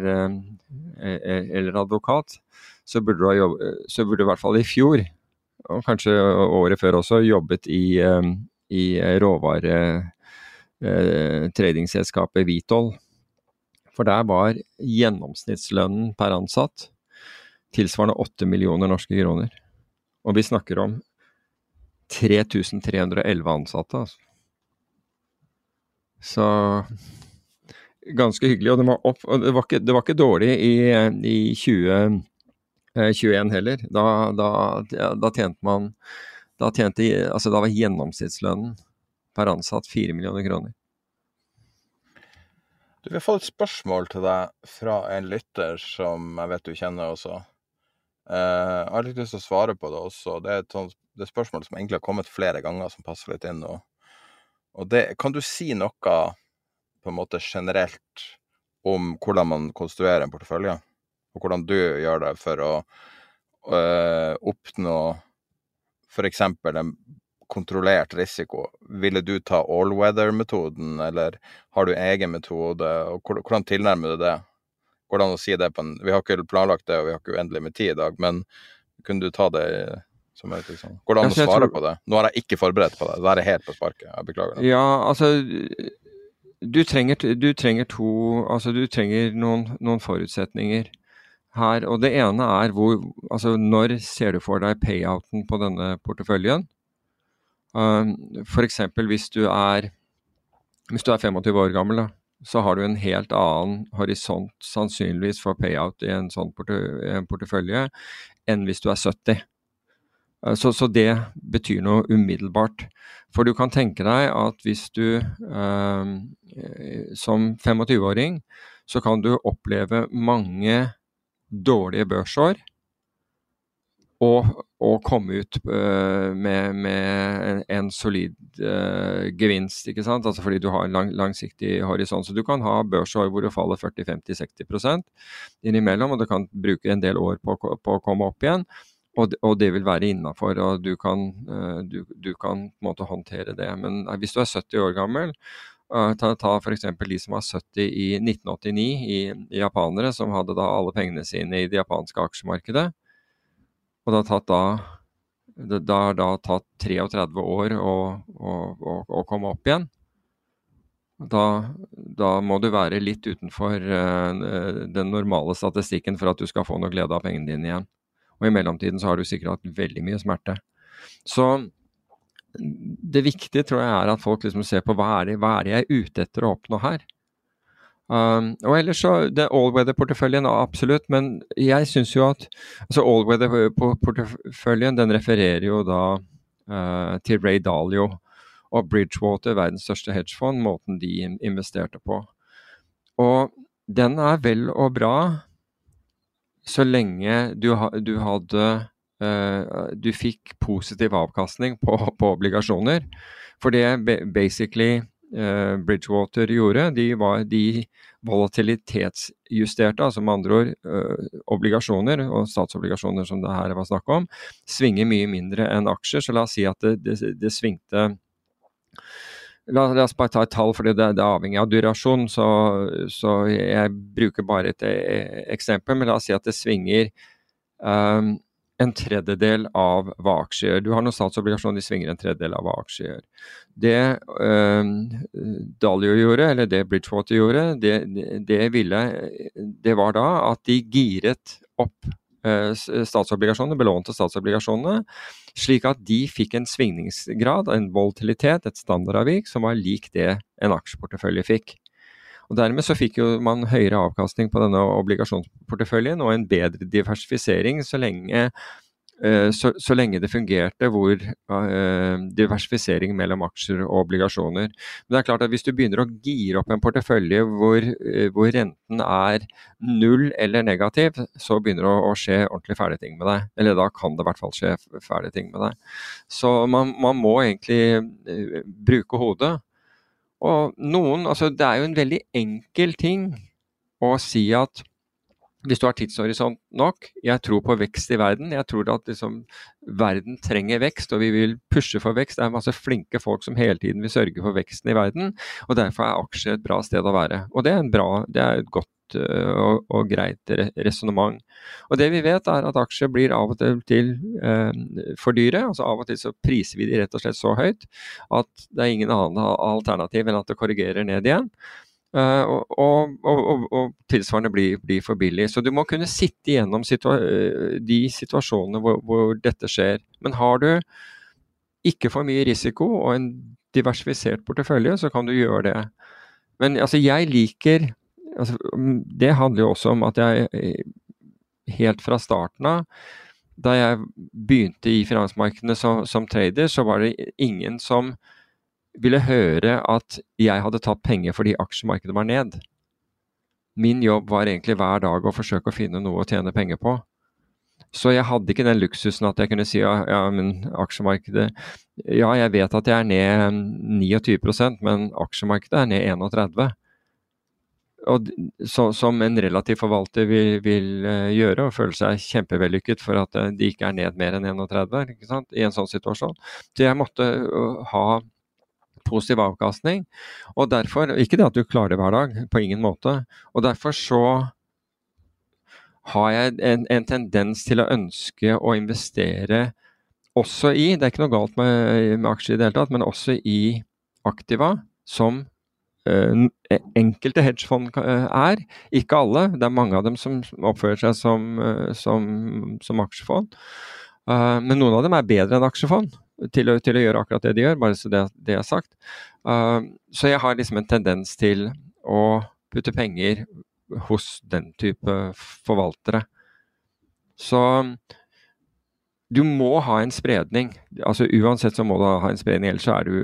eller advokat, så burde, du jobbe, så burde du i hvert fall i fjor, og kanskje året før også, jobbet i, i råvaretradingselskapet Vitol. For der var gjennomsnittslønnen per ansatt tilsvarende 8 millioner norske kroner. Og vi snakker om 3311 ansatte, altså. Så ganske hyggelig. Og det var, opp, og det var, ikke, det var ikke, dårlig i, i 2021 eh, heller. Da, da, da, tjente man Da, tjente, altså, da var gjennomsnittslønnen per ansatt 4 millioner kroner. Du, Vi har fått et spørsmål til deg fra en lytter som jeg vet du kjenner også. Uh, jeg har litt lyst til å svare på det også. Det er et sånt, det er spørsmål som egentlig har kommet flere ganger, som passer litt inn nå. Og det, kan du si noe på en måte generelt om hvordan man konstruerer en portefølje? Og hvordan du gjør det for å uh, oppnå f.eks. en kontrollert risiko, ville du ta all-weather-metoden, eller har du egen metode, og hvordan tilnærmer du det? Går det an å si det på en Vi har ikke planlagt det, og vi har ikke uendelig med tid i dag, men kunne du ta det som et liksom Går det an å svare på det? Nå har jeg ikke forberedt på det, det er helt på sparket. Jeg beklager. Det. Ja, altså du trenger, du trenger to Altså, du trenger noen, noen forutsetninger her. Og det ene er hvor Altså, når ser du for deg payouten på denne porteføljen? Um, F.eks. hvis du er hvis du er 25 år gammel, da, så har du en helt annen horisont sannsynligvis for payout i en sånn portefølje enn hvis du er 70. Uh, så, så, det betyr noe umiddelbart. For du kan tenke deg at hvis du eh, som 25-åring, så kan du oppleve mange dårlige børsår og, og komme ut uh, med, med en, en, solid uh, gevinst. ikke sant? Altså Fordi du har en lang, langsiktig horisont. Så du kan ha børsår hvor det faller 40-50-60% innimellom, og du kan bruke en del år på, på å komme opp igjen. Og, og det vil være innafor, og du kan, uh, du, du kan måte håndtere det. Men hvis du er 70 år gammel, ta ta f.eks. de som var 70 i 1989, i, i, japanere, som hadde da alle pengene sine i det japanske aksjemarkedet. Og det har tatt da det, det har da tatt 33 år å, å, å, å komme opp igjen. Da, da, må du være litt utenfor uh, den normale statistikken for at du skal få noe glede av pengene dine igjen. Og i mellomtiden så har du sikkert hatt veldig mye smerte. Så det viktige tror jeg er at folk liksom ser på hva er, det, hva er det jeg er ute etter å oppnå her. Um, og ellers så, det Allweather-porteføljen, absolutt, men jeg syns jo at altså Allweather-porteføljen den refererer jo da uh, til Ray Dalio og Bridgewater, verdens største hedgefond, måten de investerte på. Og den er vel og bra så lenge du, du hadde uh, Du fikk positiv avkastning på, på obligasjoner. For det basically Bridgewater gjorde, de, var, de volatilitetsjusterte, altså med andre ord uh, obligasjoner, og statsobligasjoner som det her var snakk om, svinger mye mindre enn aksjer. Så la oss si at det, det, det svingte La, la, oss bare ta et tall, for det, det, er avhengig av durasjon. Så, så, jeg bruker bare et e, eksempel. Men la oss si at det svinger um, en tredjedel av hva aksjer. Du har noen statsobligasjoner, de svinger en tredjedel av hva aksjer. Det um, Dalio gjorde, eller det Bridgewater gjorde, det, det, ville, det var da at de giret opp uh, statsobligasjonene, belånte statsobligasjonene, slik at de fikk en svingningsgrad, en volatilitet, et standardavvik, som var lik det en aksjeportefølje fikk. Og Dermed så fikk jo man høyere avkastning på denne obligasjonsporteføljen og en bedre diversifisering så lenge, uh, så, så lenge det fungerte hvor uh, diversifisering mellom aksjer og obligasjoner. Men det er klart at hvis du begynner å gire opp en portefølje hvor, uh, hvor renten er null eller negativ, så begynner det å skje ordentlig fæle ting med deg. Eller da kan det i hvert fall skje fæle ting med deg. Så man, man må egentlig bruke hodet. Og noen Altså, det er jo en veldig enkel ting å si at hvis du har tidshorisont nok Jeg tror på vekst i verden. Jeg tror at liksom, verden trenger vekst, og vi vil pushe for vekst. Det er masse flinke folk som hele tiden vil sørge for veksten i verden. og Derfor er aksjer et bra sted å være. Og det er, bra, det er et godt Eh, og, og greit resonnement. Og det vi vet er at aksjer blir av og til, til eh, for dyre. altså Av og til så priser vi de rett og slett så høyt at det er ingen annen alternativ enn at det korrigerer ned igjen. Uh, og, og, og, tilsvarende blir, blir, for billig. Så du må kunne sitte gjennom situa de situasjonene hvor, hvor, dette skjer. Men har du ikke for mye risiko og en diversifisert portefølje, så kan du gjøre det. Men altså, jeg liker altså, mm, Det handler jo også om at jeg eh, helt fra starten av da jeg begynte i finansmarkedene som, som, trader, så var det ingen som ville høre at jeg hadde tatt penger fordi aksjemarkedet var ned. Min jobb var egentlig hver dag å forsøke å finne noe å tjene penger på. Så jeg hadde ikke den luksusen at jeg kunne si ja, men aksjemarkedet Ja, jeg vet at jeg er ned 29% men aksjemarkedet er ned 31 og, så, som en relativ forvalter vil, vil uh, gjøre, og føle seg kjempevellykket for at uh, de ikke er ned mer enn 31 ikke sant? i en sånn situasjon. Så jeg måtte uh, ha positiv avkastning. Og derfor, Ikke det at du klarer det hver dag, på ingen måte. Og derfor så har jeg en, en tendens til å ønske å investere også i Det er ikke noe galt med, med aksjer i det hele tatt, men også i aktiva som Eh, enkelte hedgefond eh, er. Ikke alle. Det er mange av dem som oppfører seg som, eh, som, som aksjefond. Men noen av dem er bedre enn aksjefond til å, til å gjøre akkurat det de gjør, bare så det, det er sagt. Så jeg har liksom en tendens til å putte penger hos den type forvaltere. Så du må ha en spredning. altså Uansett så må du ha en spredning, ellers så er du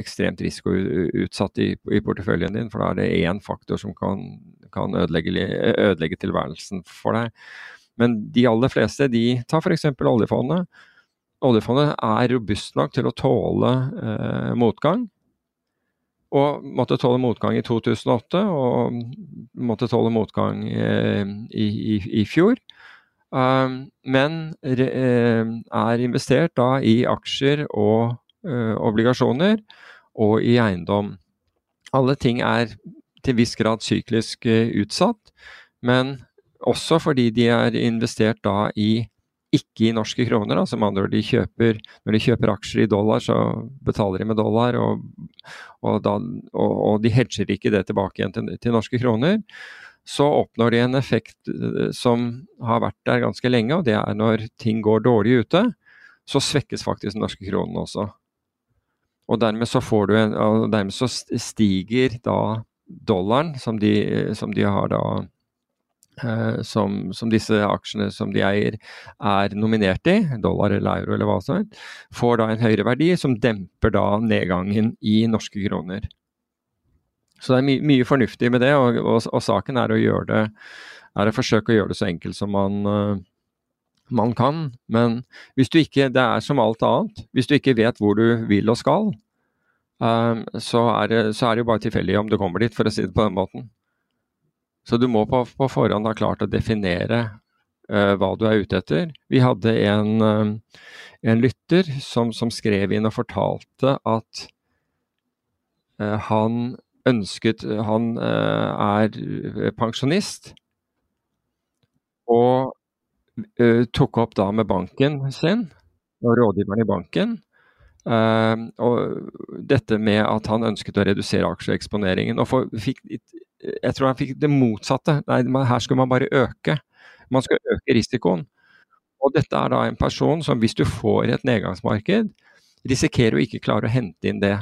ekstremt risikoutsatt i, i porteføljen din. For da er det én faktor som kan, kan ødelegge, ødelegge, tilværelsen for deg. Men de aller fleste de tar f.eks. oljefondet. Oljefondet er robust nok til å tåle eh, motgang. Og måtte tåle motgang i 2008, og måtte tåle motgang eh, i, i, i fjor. Um, men eh, er investert da i aksjer og uh, obligasjoner og i eiendom. Alle ting er til viss grad syklisk uh, utsatt, men også fordi de er investert da i ikke i norske kroner. altså med andre ord, de kjøper, Når de kjøper aksjer i dollar, så betaler de med dollar, og, og, da, og, og de hedger ikke det tilbake igjen til, til norske kroner så oppnår de en effekt eh, som har vært der ganske lenge, og det er når ting går dårlig ute, så svekkes faktisk den norske kronen også. Og dermed så, en, og dermed så stiger da dollaren, som de, som de har da eh, som, som, disse aksjene som de eier er nominert i, dollar eller euro eller hva som helst, får da en høyere verdi som demper da nedgangen i norske kroner. Så det er my mye fornuftig med det, og, og, og, saken er å det er å forsøke å gjøre det så enkelt som man, uh, man kan. Men hvis du ikke, det er som alt annet, hvis du ikke vet hvor du vil og skal, uh, så, er det, så er det jo bare tilfeldig om du kommer dit, for å si det på den måten. Så du må på, på forhånd ha klart å definere uh, hva du er ute etter. Vi hadde en, en lytter som, som, skrev inn og fortalte at han ønsket Han eh, er eh, pensjonist. Og tok opp da med banken sin, og rådgiveren i banken, uh, og dette med at han ønsket å redusere aksjeeksponeringen. Og for, fikk, jeg tror han fikk det motsatte. Nei, her skulle man bare øke. Man skal øke risikoen. Og dette er da en person som hvis du får et nedgangsmarked, risikerer å ikke klare å hente inn det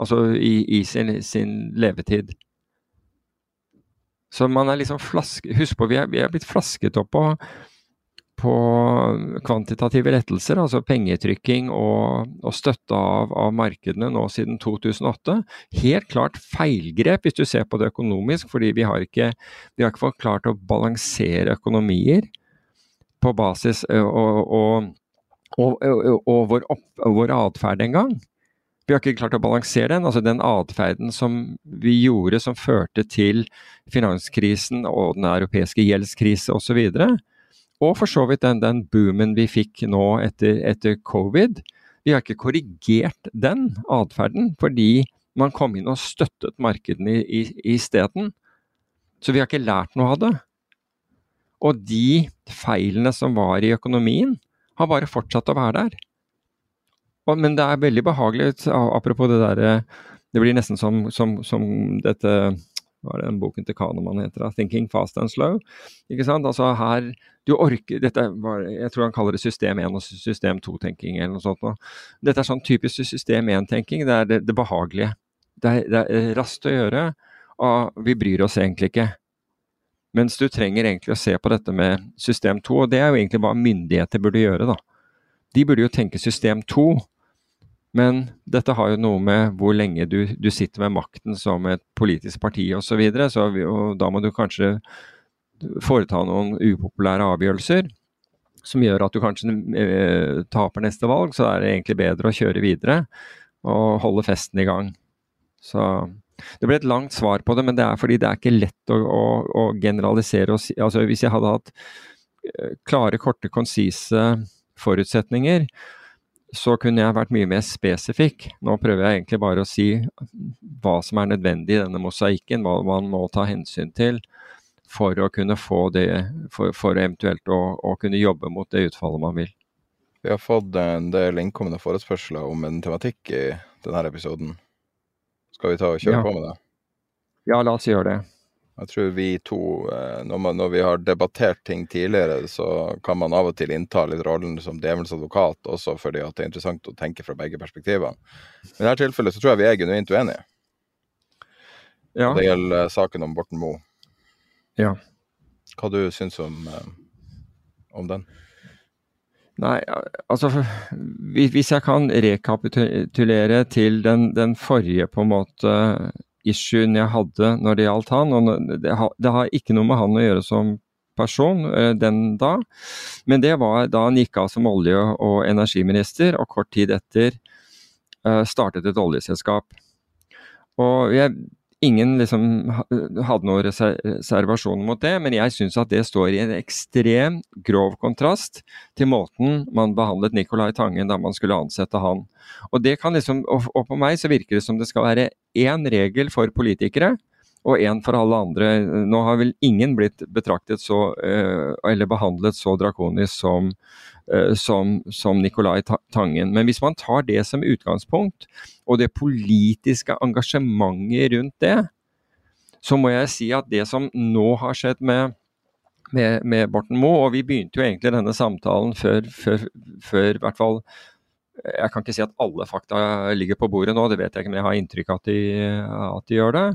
Altså i, i sin, sin, levetid. Så man er liksom flaske... Husk på, vi er, vi er blitt flasket opp på, på kvantitative lettelser, altså pengetrykking og, og støtte av, av, markedene nå siden 2008. Helt klart feilgrep hvis du ser på det økonomisk, fordi vi har ikke, vi har ikke klart å balansere økonomier på basis og, og, og vår, opp, vår atferd engang. Vi har ikke klart å balansere den. altså Den atferden som vi gjorde som førte til finanskrisen og den europeiske gjeldskrise osv. Og, og for så vidt den, den boomen vi fikk nå etter, etter, covid. Vi har ikke korrigert den atferden, fordi man kom inn og støttet markedene isteden. Så vi har ikke lært noe av det. Og de feilene som var i økonomien, har bare fortsatt å være der. Men det er veldig behagelig, apropos det derre Det blir nesten som, som, som dette hva er det den boken til Kahneman heter? da, 'Thinking Fast and Slow'. Ikke sant? Altså her, du orker, dette var, Jeg tror han kaller det system 1 og system 2-tenking eller noe sånt. Dette er sånn typisk system 1-tenking. Det er det, det behagelige. Det er, det er, raskt å gjøre, og vi bryr oss egentlig ikke. Mens du trenger egentlig å se på dette med system 2, og det er jo egentlig hva myndigheter burde gjøre, da. De burde jo tenke system 2, men dette har jo noe med hvor lenge du, du sitter med makten som et politisk parti osv., så, videre, så og da må du kanskje foreta noen upopulære avgjørelser som gjør at du kanskje eh, taper neste valg, så er det egentlig bedre å kjøre videre og holde festen i gang. Så det ble et langt svar på det, men det er fordi det er ikke lett å, å, å generalisere. Si, altså hvis jeg hadde hatt eh, klare, korte, konsise forutsetninger, så kunne jeg vært mye mer spesifikk. Nå prøver jeg egentlig bare å si hva som er nødvendig i denne mosaikken, hva man må ta hensyn til for å kunne få det, for, for eventuelt å, å, kunne jobbe mot det utfallet man vil. Vi har fått en del innkommende forespørsler om en tematikk i denne episoden. Skal vi ta og kjøre ja. på med det? Ja, la oss gjøre det. Jeg tror vi to, eh, når, man, når, vi har debattert ting tidligere, så kan man av og til innta litt rollen som djevelens advokat, også fordi det er interessant å tenke fra begge perspektivene. I dette tilfellet så tror jeg vi er genuint uenige. Ja. Det gjelder eh, saken om Borten Moe. Ja. Hva du syns om, eh, om den? Nei, altså Hvis jeg kan rekapitulere til den, den forrige på en måte issuen jeg hadde når det gjaldt han, og det har, det har ikke noe med han å gjøre som person eh, den da, men det var da han gikk av som olje- og energiminister og kort tid etter eh, startet et oljeselskap. Og jeg Ingen liksom hadde noen reservasjoner mot det, men jeg syns at det står i en ekstrem grov kontrast til måten man behandlet Nicolai Tangen da man skulle ansette han. Og, liksom, og på meg så virker det som det skal være én regel for politikere og én for alle andre. Nå har vel ingen blitt betraktet så, eh, eller behandlet så drakonisk som, eh, som, som Nicolai Tangen. Men hvis man tar det som utgangspunkt, og det politiske engasjementet rundt det, så må jeg si at det som nå har skjedd med, med, med Borten Moe, og vi begynte jo egentlig denne samtalen før, før, før hvert fall jeg kan ikke si at alle fakta ligger på bordet nå, det vet jeg ikke, men jeg har inntrykk av at at de gjør det.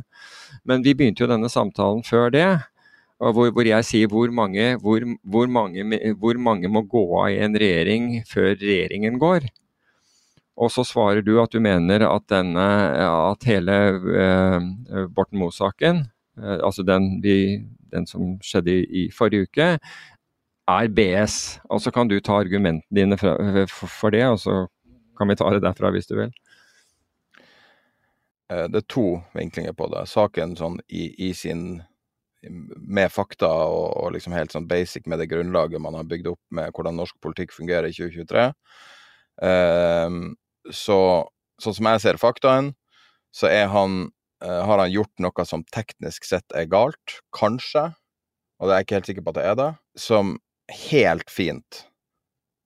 Men vi begynte jo denne samtalen før det. Hvor, hvor jeg sier hvor mange, hvor, hvor, mange, hvor mange, må gå av i en regjering før regjeringen går. Og så svarer du at du mener at, denne, at hele eh, Borten Moe-saken, eh, altså den, vi, den, som skjedde i, i, forrige uke, er BS. Og så kan du ta argumentene dine for, for, for det, og så kan vi ta det derfra hvis du vil. Eh, det er to vinklinger på det. Saken sånn i, i sin Med fakta og, og, liksom helt sånn basic med det grunnlaget man har bygd opp med hvordan norsk politikk fungerer i 2023. Eh, så sånn som jeg ser faktaen, så han eh, har han gjort noe som teknisk sett er galt, kanskje, og det er jeg ikke helt sikker på at det er det, som helt fint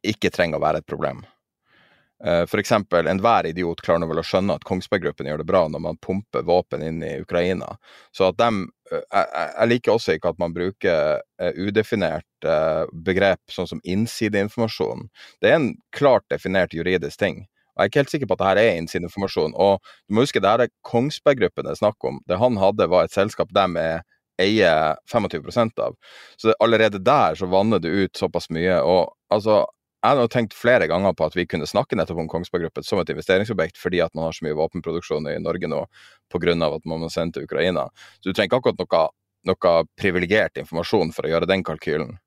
ikke trenger å være et problem. Uh, for eksempel, enhver idiot klarer nå vel å skjønne at Kongsberg Gruppen gjør det bra når man pumper våpen inn i Ukraina. Så at dem uh, jeg, liker også ikke at man bruker uh, udefinert begrep sånn som innsideinformasjon. Det er en klart definert juridisk ting. Jeg er ikke helt sikker på at dette er innsideinformasjon. Og du må huske, det her er Kongsberg Gruppen det er snakk om. Det han hadde, var et selskap de eier 25% av. Så allerede der så vanner det ut såpass mye. Og altså jeg har tenkt flere ganger på at vi kunne snakke nettopp om Kongsberg Gruppen som et investeringsobjekt, fordi at man har så mye våpenproduksjon i Norge nå pga. at man må sende til Ukraina. Så du trenger ikke akkurat noe, noe privilegert informasjon for å gjøre den kalkylen.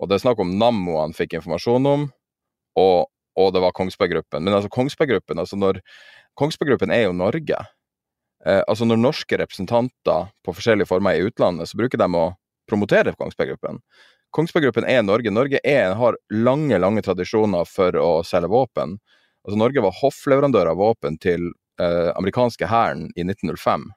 Og det er snakk om Nammo han fikk informasjon om, og, og det var Kongsberg Gruppen. Men altså Kongsberg Gruppen, altså når Kongsberg Gruppen er jo Norge. Eh, altså når norske representanter på forskjellige former er i utlandet, så bruker de å promotere Kongsberg Gruppen. Kongsberg Gruppen er Norge. Norge er, har lange lange tradisjoner for å selge våpen. Altså, Norge var hoffleverandør av våpen til eh, amerikanske hæren i 1905,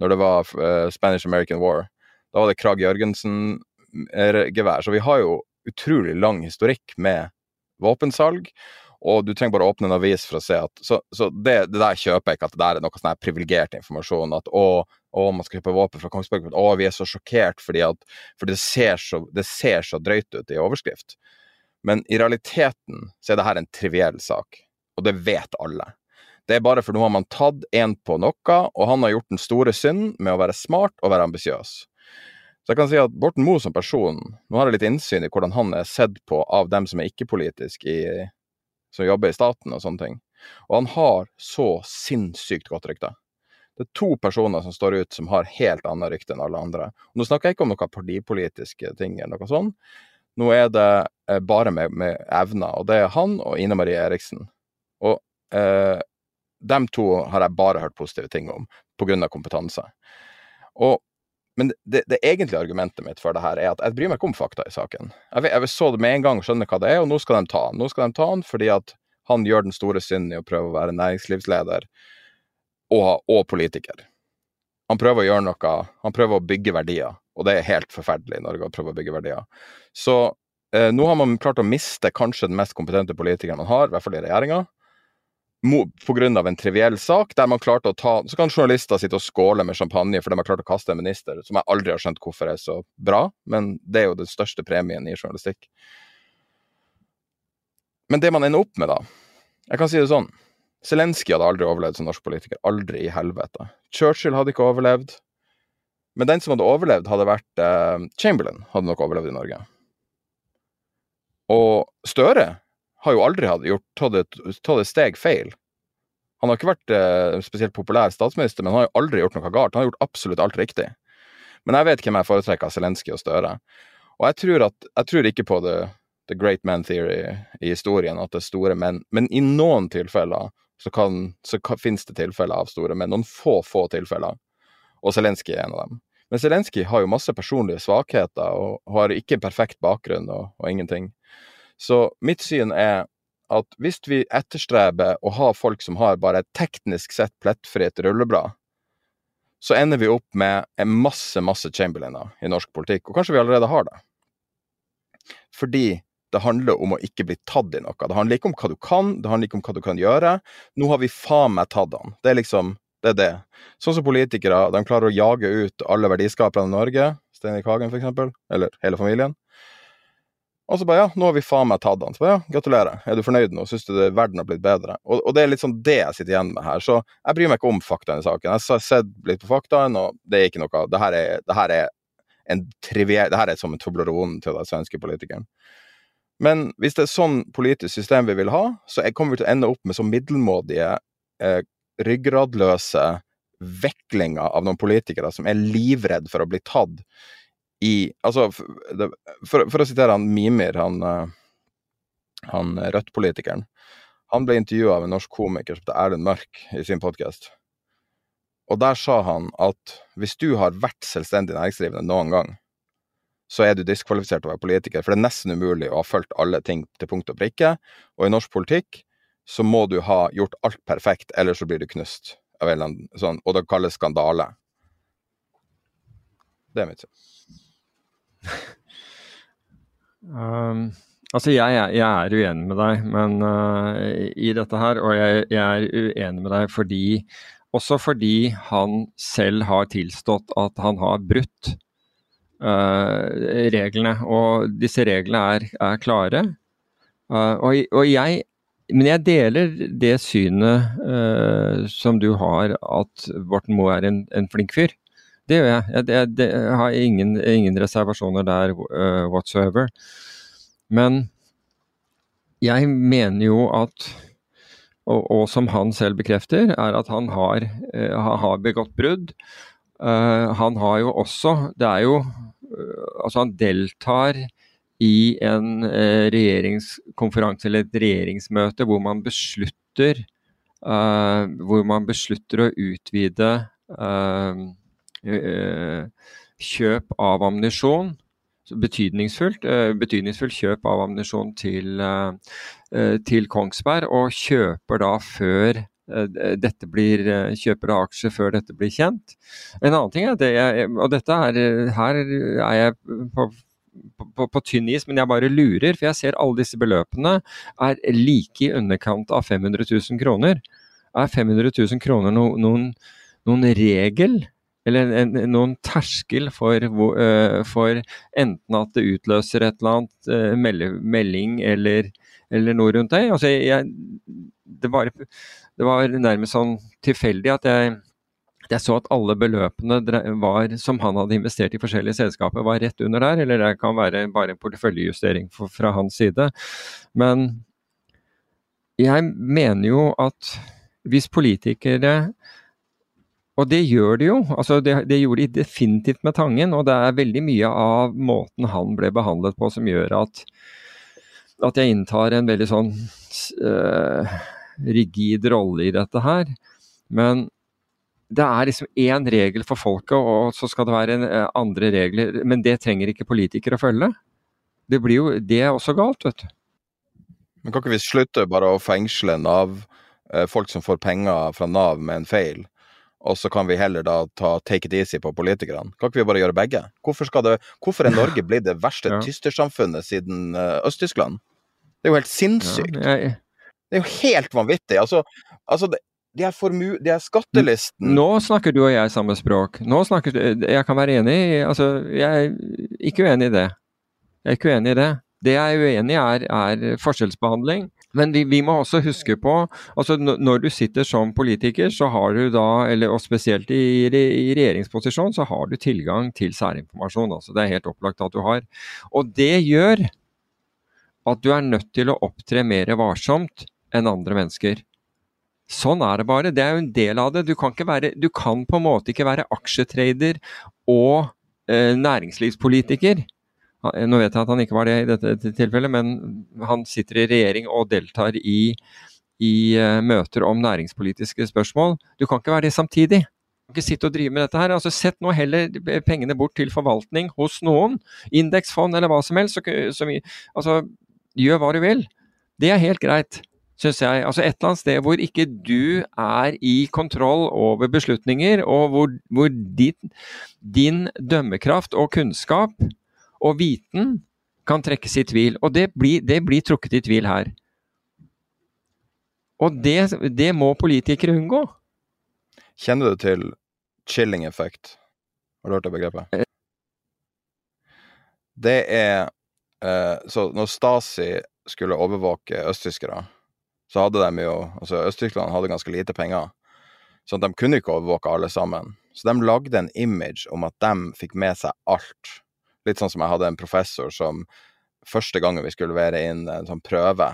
når det var eh, Spanish American War. Da var det Krag Jørgensen-gevær. Eh, Så vi har jo utrolig lang historikk med våpensalg. Og du trenger bare å åpne en avis for å se at Så, så det, det, der kjøper jeg ikke, at det der er noe sånn privilegert informasjon. At å, å, man skal kjøpe våpen fra Kongsberg. Å, vi er så sjokkert fordi at For det ser så, det ser så drøyt ut i overskrift. Men i realiteten så er det her en triviell sak, og det vet alle. Det er bare for nå har man tatt en på noe, og han har gjort den store synden med å være smart og være ambisiøs. Så jeg kan si at Borten Moe som person Nå har jeg litt innsyn i hvordan han er sett på av dem som er ikke-politiske, som jobber i staten og sånne ting. Og han har så sinnssykt godt rykte. Det er to personer som står ut som har helt annet rykte enn alle andre. Og nå snakker jeg ikke om noen partipolitiske ting eller noe sånt. Nå er det eh, bare med, med evner, og det er han og Ine Marie Eriksen. Og eh, dem to har jeg bare hørt positive ting om, pga. kompetanse. Og men det, det, egentlige argumentet mitt for det her er at jeg bryr meg ikke om fakta i saken. Jeg, jeg så det med en gang, skjønner hva det er, og nå skal de ta han. Nå skal de ta han fordi at han gjør den store synden i å prøve å være næringslivsleder og, og, politiker. Han prøver å gjøre noe, han prøver å bygge verdier, og det er helt forferdelig i Norge å prøve å bygge verdier. Så eh, nå har man klart å miste kanskje den mest kompetente politikeren man har, i hvert fall i regjeringa pga. en triviell sak, der man klarte å ta Så kan journalister sitte og skåle med champagne fordi har klart å kaste en minister, som jeg aldri har skjønt hvorfor er så bra, men det er jo den største premien i journalistikk. Men det man ender opp med, da Jeg kan si det sånn. Zelenskyj hadde aldri overlevd som norsk politiker. Aldri i helvete. Churchill hadde ikke overlevd. Men den som hadde overlevd, hadde vært eh, Chamberlain. Hadde nok overlevd i Norge. Og Støre har jo aldri gjort, tatt, et, tatt et steg feil. Han har ikke vært eh, spesielt populær statsminister, men han har jo aldri gjort noe galt. Han har gjort absolutt alt riktig. Men jeg vet hvem jeg foretrekker av Zelenskyj og Støre. Og jeg tror, at, jeg tror ikke på the, the, great man theory i historien, at det er store menn. Men i noen tilfeller så, kan, så kan, finnes det tilfeller av store menn. Noen få, få tilfeller. Og Zelenskyj er en av dem. Men Zelenskyj har jo masse personlige svakheter og har ikke en perfekt bakgrunn og, og ingenting. Så mitt syn er at hvis vi etterstreber å ha folk som har bare et teknisk sett plettfritt rulleblad, så ender vi opp med en masse, masse Chamberlainer i norsk politikk. Og kanskje vi allerede har det. Fordi det handler om å ikke bli tatt i noe. Det handler ikke om hva du kan, det handler ikke om hva du kan gjøre. Nå har vi faen meg tatt han. Det er liksom det er det. Sånn som politikere, de klarer å jage ut alle verdiskaperne i Norge, Steinar Hagen f.eks., eller hele familien. Og så bare ja, nå har vi faen meg tatt han. Så bare ja, gratulerer. Er du fornøyd nå? Syns du det, verden har blitt bedre? Og, og, det er litt sånn det jeg sitter igjen med her. Så jeg bryr meg ikke om faktaene i saken. Jeg har sett litt på faktaene, og det er ikke noe Det her er, det her er en triviell Det her er som en Toblerone til den svenske politikeren. Men hvis det er sånn politisk system vi vil ha, så kommer vi til å ende opp med så middelmådige, eh, ryggradløse veklinger av noen politikere som er livredd for å bli tatt i Altså, for, for, å sitere han Mimir, han, eh, han Rødt-politikeren. Han ble intervjua av en norsk komiker som heter Erlend Mørk i sin podkast. Og der sa han at hvis du har vært selvstendig næringsdrivende noen gang, så er du diskvalifisert til å være politiker. For det er nesten umulig å ha fulgt alle ting til punkt og prikke. Og i norsk politikk så må du ha gjort alt perfekt, ellers så blir du knust. Av en eller annen, sånn, og det kalles skandale. Det er mitt syn um, altså, jeg, jeg, er uenig med deg men, uh, i dette her, og jeg, jeg, er uenig med deg fordi også fordi han selv har tilstått at han har brutt uh, reglene. Og disse reglene er, er klare. Uh, og, og, jeg men jeg deler det synet uh, som du har, at Borten Moe er en, en flink fyr. Det gjør jeg. Jeg, jeg, jeg har ingen, ingen, reservasjoner der uh, whatsoever. Men jeg mener jo at og, og, som han selv bekrefter, er at han har, uh, har begått brudd. Uh, han har jo også Det er jo Altså, han deltar i en regjeringskonferanse eller et regjeringsmøte hvor man beslutter hvor man beslutter å utvide kjøp av ammunisjon. Betydningsfullt, eh, betydningsfullt kjøp av ammunisjon til, eh, til Kongsberg, og kjøper da før dette blir, kjøper av aksjer før dette blir kjent. En annen ting er det jeg, og dette er, her er jeg på, på, på, tynn is, men jeg bare lurer, for jeg ser alle disse beløpene er like i underkant av 500 000 kroner. Er 500 000 kroner no, noen, noen regel eller en, noen terskel for, uh, for, enten at det utløser et eller annet melde, melding eller, eller, noe rundt deg. Altså, jeg, det, var, det, var, nærmest sånn tilfeldig at jeg jeg så at alle beløpene var, som han hadde investert i forskjellige selskaper, var rett under der. Eller det kan være bare en porteføljejustering fra hans side. Men jeg mener jo at hvis politikere og det gjør de jo. altså Det, det gjorde de definitivt med Tangen. Og det er veldig mye av måten han ble behandlet på som gjør at, at jeg inntar en veldig sånn uh, rigid rolle i dette her. Men det er liksom én regel for folket, og så skal det være en, uh, andre regler. Men det trenger ikke politikere å følge. Det, blir jo, det er også galt, vet du. Men kan ikke vi slutte bare å fengsle Nav, uh, folk som får penger fra Nav med en feil? Og så kan vi heller da ta take it easy på politikerne. Kan ikke vi bare gjøre begge? Hvorfor, det, hvorfor er Norge blitt det verste ja. tystersamfunnet siden uh, Øst-Tyskland? Det er jo helt sinnssykt. Ja, jeg... Det er jo helt vanvittig. Altså, altså det, de er, formu, de er skattelisten Nå snakker du og jeg samme språk. Nå snakker du, Jeg kan være enig Altså, jeg er ikke uenig i det. Jeg er ikke uenig i det. Det jeg er uenig i, er, er forskjellsbehandling. Men vi, vi, må også huske på altså Når du sitter som politiker, så har du da, eller, og spesielt i, i regjeringsposisjon, så har du tilgang til særinformasjon. altså Det er helt opplagt at du har. Og det gjør at du er nødt til å opptre mer varsomt enn andre mennesker. Sånn er det bare. Det er jo en del av det. Du kan, være, du kan på en måte ikke være aksjetrader og eh, næringslivspolitiker. Nå vet jeg at han ikke var det i dette tilfellet, men han sitter i regjering og deltar i, i uh, møter om næringspolitiske spørsmål. Du kan ikke være det samtidig. Du kan ikke sitte og drive med dette her. Altså, Sett nå heller pengene bort til forvaltning hos noen. Indeksfond eller hva som helst. Så, så, altså, gjør hva du vil. Det er helt greit, syns jeg. Altså Et eller annet sted hvor ikke du er i kontroll over beslutninger, og hvor, hvor din, din dømmekraft og kunnskap og viten kan trekkes i tvil. Og det blir, det blir trukket i tvil her. Og det, det, må politikere unngå. Kjenner du til chilling effect? Har du hørt det begrepet? Det er eh, Så når Stasi skulle overvåke østtyskere, så hadde de jo Altså, Øst-Tyskland hadde ganske lite penger, så de kunne ikke overvåke alle sammen. Så de lagde en image om at de fikk med seg alt Litt sånn som jeg hadde en professor som første gangen vi skulle levere inn en sånn prøve,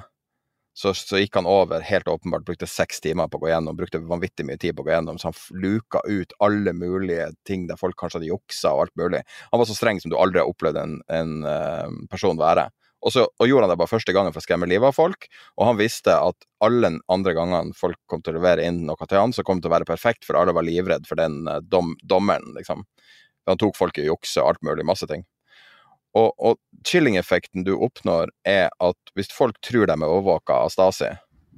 så, så, gikk han over, helt åpenbart, brukte seks timer på å gå gjennom, brukte vanvittig mye tid på å gå gjennom, så han luka ut alle mulige ting der folk kanskje hadde juksa og alt mulig. Han var så streng som du aldri har opplevd en, en uh, person være. Og så og gjorde han det bare første gangen for å skremme livet av folk, og han visste at alle andre gangene folk kom til å levere inn noe til han, så kom det til å være perfekt, for alle var livredd for den uh, dom, dommeren, liksom. Han tok folk i jukse og alt mulig, masse ting. Og, og chilling-effekten du oppnår, er at hvis folk tror de er overvåka av Stasi,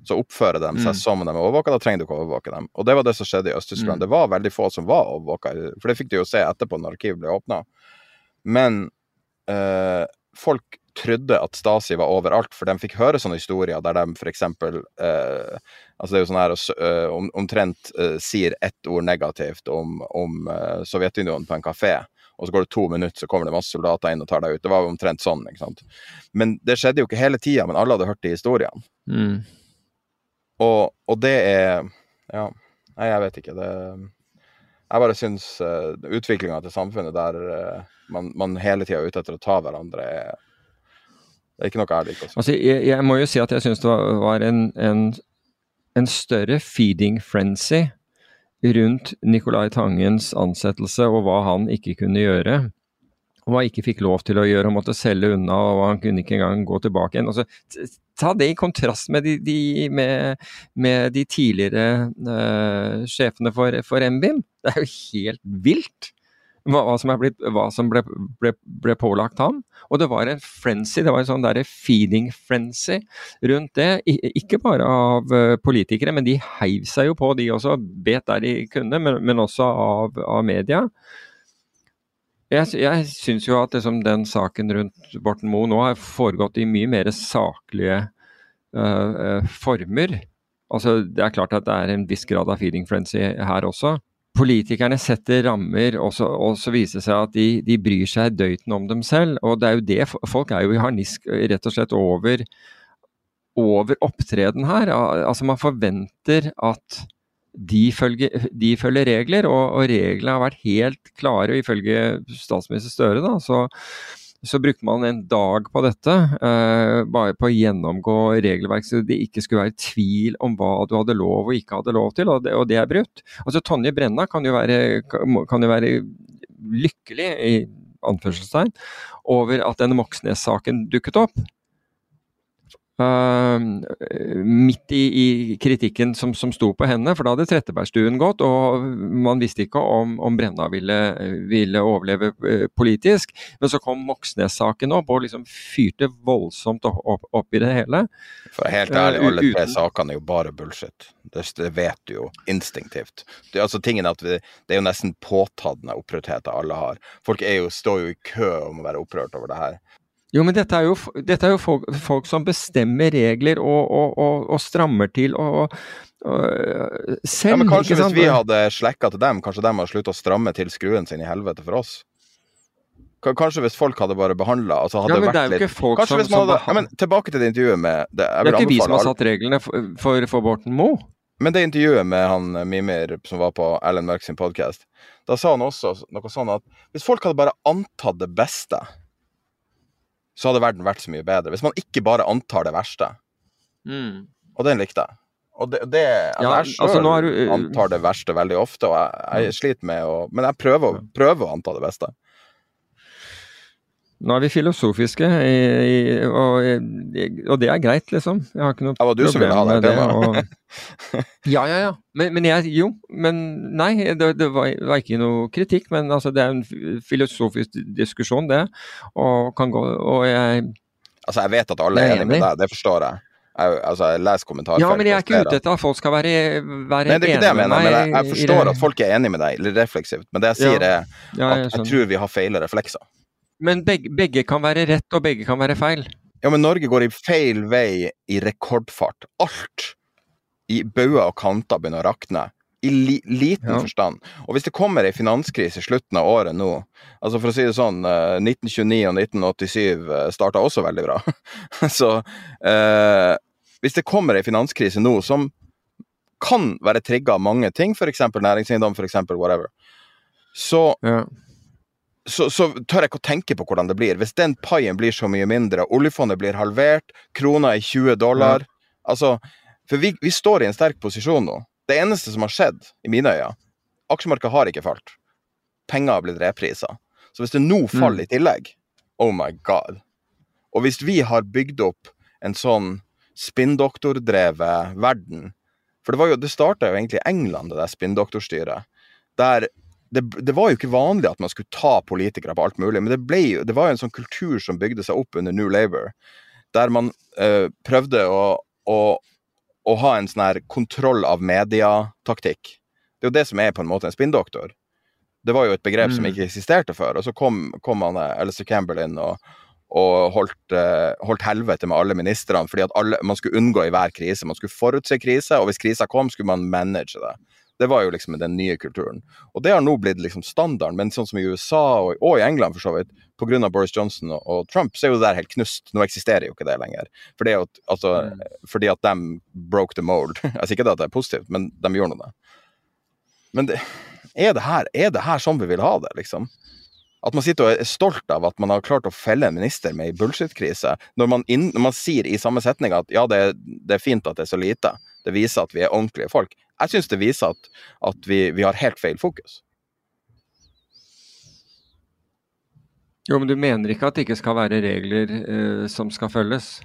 så oppfører de seg mm. som om de er overvåka, da trenger du ikke å overvåke dem. Og det var det som skjedde i Øst-Tyskland. Mm. Det var veldig få som var overvåka, for det fikk du jo se etterpå når arkivet ble åpna. Men eh, folk trodde at Stasi var overalt, for de fikk høre sånne historier der de f.eks. Eh, altså det er jo sånn her uh, om, omtrent eh, sier ett ord negativt om, om eh, Sovjetunionen på en kafé og så går det to minutter, så kommer det masse soldater inn og tar deg ut. Det var jo omtrent sånn. ikke sant? Men det skjedde jo ikke hele tida, men alle hadde hørt de historiene. Mm. Og, og, det er Ja, nei, jeg vet ikke. Det Jeg bare syns uh, eh, utviklinga til samfunnet der uh, man, man, hele tida er ute etter å ta hverandre, er det er ikke noe jeg liker. Altså, jeg, jeg, må jo si at jeg syns det var, var en, en, en større feeding frenzy rundt Nicolai Tangens ansettelse og hva han ikke kunne gjøre. Og hva han ikke fikk lov til å gjøre, og måtte selge unna, og han kunne ikke engang gå tilbake igjen. Altså, ta det i kontrast med de, de, med, med de tidligere uh, sjefene for, for MBIM. Det er jo helt vilt! Hva, som, blitt, hva som ble, ble, ble, pålagt ham. Og det var en frenzy, det var en sånn der feeding frenzy rundt det. ikke bare av uh, politikere, men de heiv seg jo på, de også. Bet der de kunne, men, men også av, av, media. Jeg, jeg syns jo at liksom, den saken rundt Borten Moe nå har foregått i mye mer saklige uh, former. Altså, Det er klart at det er en viss grad av feeding frenzy her også politikerne setter rammer, og så, og så viser det seg at de, de, bryr seg døyten om dem selv. Og det er jo det, folk er jo i harnisk rett og slett over, over opptreden her. Altså Man forventer at de følger, de følger regler, og, og, reglene har vært helt klare. Ifølge statsminister Støre da, så, så brukte man en dag på dette, eh, bare på å gjennomgå regelverk, så det ikke skulle være tvil om hva du hadde lov og ikke hadde lov til, og det, og det er brutt. Altså Tonje Brenna kan jo være, kan jo være lykkelig i anførselstegn over at denne Moxnes-saken dukket opp. Uh, midt i, i, kritikken som, som sto på henne, for da hadde Trettebergstuen gått, og man visste ikke om, om Brenna ville, ville overleve uh, politisk. Men så kom Moxnes-saken opp og liksom fyrte voldsomt opp, opp, i det hele. For helt ærlig, alle tre sakene er jo bare bullshit. Det, vet du jo instinktivt. Det, altså tingen at vi, det er jo nesten påtatt opprørtheten alle har. Folk jo, står jo i kø om å være opprørt over det her. Jo, men dette er jo, dette er jo folk, folk, som bestemmer regler og, og, og, og strammer til og, selv. Ja, men kanskje hvis vi hadde slekka til dem, kanskje de hadde sluttet å stramme til skruen sin i helvete for oss? Kanskje hvis folk hadde bare behandla altså Ja, men det er jo ikke folk som, som hadde, ja, men Tilbake til det intervjuet med Det, det er ikke vi som har satt reglene for, for, for Borten Moe. Men det intervjuet med han Mimir som var på Ellen Mørk sin podkast, da sa han også noe sånn at hvis folk hadde bare antatt det beste så hadde verden vært så mye bedre. Hvis man ikke bare antar det verste. Mm. Og den likte jeg. Og det, det altså ja, Jeg sjøl altså, uh, antar det verste veldig ofte, og jeg, jeg sliter med å Men jeg prøver, prøver å anta det beste. Nå er vi filosofiske, og, og, det er greit, liksom. Jeg har ikke noe problem med det. Det var du som ville ha det temaet. ja, ja, ja. Men, men, jeg Jo, men nei, det, det var, var, ikke noe kritikk. Men altså, det er en filosofisk diskusjon, det. Og kan gå Og jeg Altså, jeg vet at alle er enig med deg, det forstår jeg. Jeg, altså, jeg leser kommentarfelt. Ja, men jeg er ikke ute etter at folk skal være, være Nei, det er ikke det jeg mener, men jeg, jeg forstår at folk er enig med deg, refleksivt. Men det jeg sier, er ja, at jeg tror vi har feile reflekser. Men begge, begge, kan være rett, og begge kan være feil. Ja, men Norge går i feil vei i rekordfart. Alt i bauger og kanter begynner å rakne. I li liten ja. forstand. Og hvis det kommer ei finanskrise i slutten av året nå altså For å si det sånn, 1929 og 1987 starta også veldig bra. Så eh, hvis det kommer ei finanskrise nå som kan være trigga av mange ting, f.eks. næringseiendom, f.eks. whatever, så ja så, så, tør jeg ikke å tenke på hvordan det blir. Hvis den paien blir så mye mindre, oljefondet blir halvert, krona er 20 dollar mm. Altså, For vi, vi, står i en sterk posisjon nå. Det eneste som har skjedd, i mine øyne Aksjemarkedet har ikke falt. Penger har blitt reprisa. Så hvis det nå faller mm. i tillegg Oh my god. Og hvis vi har bygd opp en sånn spinndoktordrevet verden For det, var jo, det starta jo egentlig i England, det der spinndoktorstyret. Der det, det, var jo ikke vanlig at man skulle ta politikere på alt mulig, men det, ble, det var jo en sånn kultur som bygde seg opp under New Labour, der man eh, prøvde å, å, å, ha en sånn her kontroll av mediataktikk. Det er jo det som er på en måte en spinndoktor. Det var jo et begrep mm. som ikke eksisterte før, og så kom, kom han eh, Alistair Campbell inn og, og holdt, uh, holdt, helvete med alle ministrene, fordi at alle, man skulle unngå i hver krise. Man skulle forutse krise, og hvis krisa kom, skulle man manage det. Det var jo liksom den nye kulturen. Og det har nå blitt liksom standarden, men sånn som i USA og, og i England for så vidt, pga. Boris Johnson og, og, Trump, så er jo det der helt knust. Nå eksisterer jo ikke det lenger. For det at, altså, mm. Fordi at de broke the mold. Jeg sier ikke at det er positivt, men de gjorde det. Men det, er, det her, er det her sånn vi vil ha det, liksom? At man sitter og er stolt av at man har klart å felle en minister med ei bullshit-krise, når, når, man sier i samme setning at ja, det, det, er fint at det er så lite, det viser at vi er ordentlige folk. Jeg syns det viser at, at vi, vi, har helt feil fokus. Jo, men du mener ikke at det ikke skal være regler eh, som skal følges?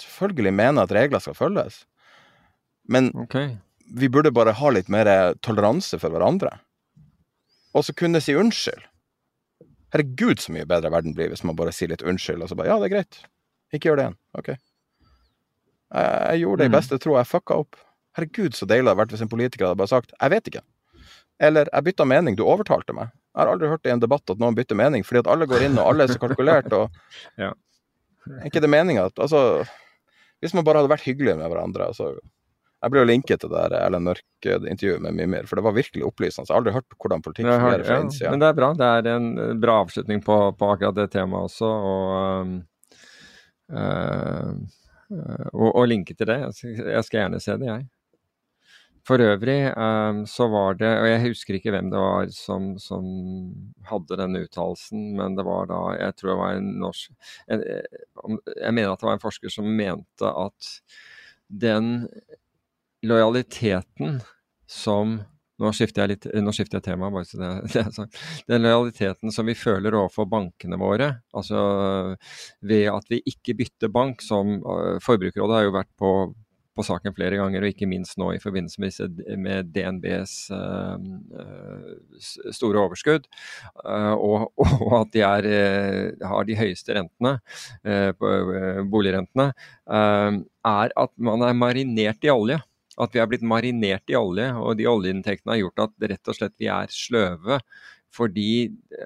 Selvfølgelig mener jeg at regler skal følges. Men okay. vi burde bare ha litt mer toleranse for hverandre. Og så kunne si unnskyld. Herregud, så mye bedre verden blir hvis man bare sier litt unnskyld, og så bare Ja, det er greit. Ikke gjør det igjen. OK. Jeg, jeg gjorde det i mm. beste tro. Jeg fucka opp. Herregud, så deilig det hadde vært hvis en politiker hadde bare sagt 'jeg vet ikke'. Eller 'jeg bytta mening, du overtalte meg'. Jeg har aldri hørt i en debatt at noen bytter mening, fordi at alle går inn og alle er så kalkulert. og ja. Ikke det meninga at Altså, hvis man bare hadde vært hyggelige med hverandre altså, Jeg ble jo linket til det der Erlend Mørk-intervjuet med Mimir, for det var virkelig opplysende. Jeg har aldri hørt hvordan politikk fungerer fra innsida. Men det er bra. Det er en bra avslutning på, på akkurat det temaet også. og um, uh, og, og linke til det. Jeg skal, gjerne se det, jeg. For øvrig um, så var det, og jeg husker ikke hvem det var som, som hadde denne uttalelsen, men det var da Jeg tror det var en norsk en, Jeg mener at det var en forsker som mente at den lojaliteten som nå skifter jeg litt, nå skifter jeg tema, bare så det, det er sagt. Den lojaliteten som vi føler overfor bankene våre, altså ved at vi ikke bytter bank, som uh, Forbrukerrådet har jo vært på, på, saken flere ganger, og ikke minst nå i forbindelse med, med DNBs uh, store overskudd, uh, og, og, at de er, har de høyeste rentene, boligrentene, er at man er marinert i olje at vi er blitt marinert i olje, og de oljeinntektene har gjort at rett og slett vi er sløve. Fordi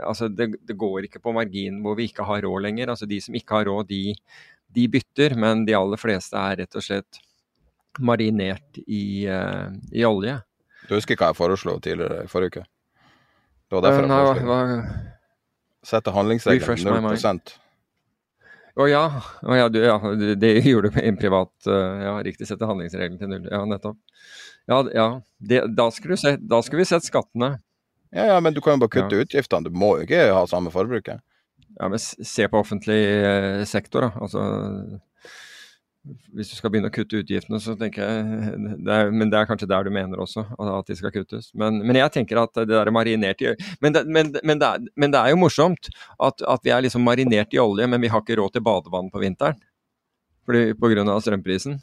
altså, det, det, går ikke på marginen hvor vi ikke har råd lenger. Altså, de som ikke har råd, de, de, bytter, men de aller fleste er rett og slett marinert i, uh, i olje. Du husker hva jeg foreslo tidligere i forrige uke? Det var derfor jeg foreslo Sette handlingsregelen til 0 å ja. Å, ja, du, ja. Det gjorde du i en privat uh, Ja, riktig. Sette handlingsregelen til null. Ja, nettopp. Ja, ja. Det, da, skulle se, da, skulle vi sett skattene. Ja, ja, men du kan jo bare kutte utgiftene. Du må jo ikke ha samme forbruket. Ja, men se på offentlig uh, sektor, da. Altså hvis du skal begynne å kutte utgiftene, så tenker jeg det er, Men det er kanskje der du mener også, at de skal kuttes. Men, men jeg tenker at det der er marinert i Men det, men, men det, er, det er, jo morsomt at, at, vi er liksom marinert i olje, men vi har ikke råd til badevann på vinteren. Fordi, på grunn av strømprisen.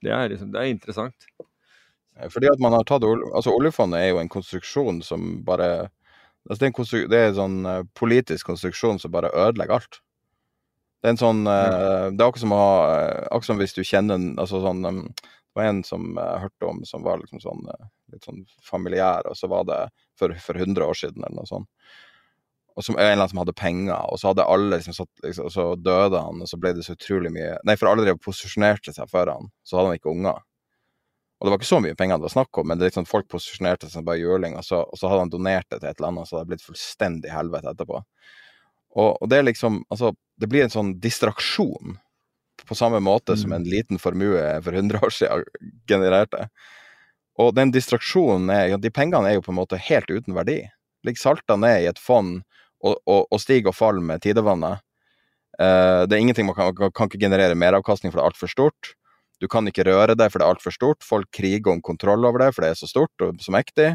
Det er, liksom, det er interessant. Fordi at man har tatt altså Oljefondet er jo en konstruksjon som bare altså det, er en, det er en sånn eh, politisk konstruksjon som bare ødelegger alt. Det er en sånn uh, Det er akkurat som, å, uh, akkurat som hvis du kjenner altså sånn um, Det var en som jeg uh, hørte om som var liksom sånn litt sånn familiær, og så var det for, for 100 år siden eller noe sånt. Og som en eller annen som hadde penger, og så hadde alle liksom satt liksom, Og så døde han, og så ble det så utrolig mye Nei, for alle drev posisjonerte seg for han, så hadde han ikke unger. Og det var ikke så mye penger det var snakk om, men det liksom folk posisjonerte seg som bare juling, og så, og så hadde han donert det til et eller annet, så hadde det blitt fullstendig helvete etterpå. Og, og, det er liksom Altså, det blir en sånn distraksjon på samme måte mm. som en liten formue for 100 år siden genererte. Og den distraksjonen er ja, De pengene er jo på en måte helt uten verdi. Ligger salta ned i et fond og, og, og stiger og faller med tidevannet. Uh, det er ingenting man kan, kan ikke generere meravkastning, for det er altfor stort. Du kan ikke røre det, for det er altfor stort. Folk kriger om kontroll over det, for det er så stort og så mektig.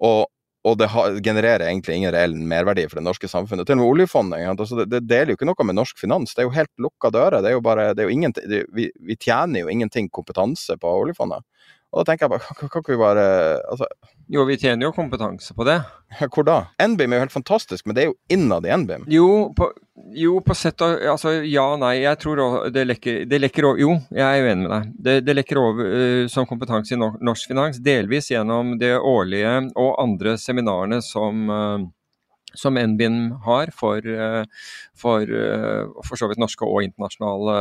Og, og det genererer egentlig ingen reell merverdi for det norske samfunnet. Til og med oljefondet. Altså det, deler jo ikke noe med norsk finans. Det er jo helt lukka dører. Det er jo bare, det er jo ingen, det, vi, vi, tjener jo ingenting kompetanse på oljefondet. Og da tenker jeg bare, kan, ikke vi bare altså, Jo, vi tjener jo kompetanse på det. Hvor da? NBIM er jo helt fantastisk, men det er jo innad i NBIM. Jo, på, jo, på sett og Altså, ja og nei. Jeg tror det lekker, det lekker over Jo, jeg er uenig med deg. Det, det lekker over uh, som kompetanse i norsk finans, delvis gjennom det årlige og andre seminarene som uh, som NBIN har for, eh, for, eh, for, så vidt norske og internasjonale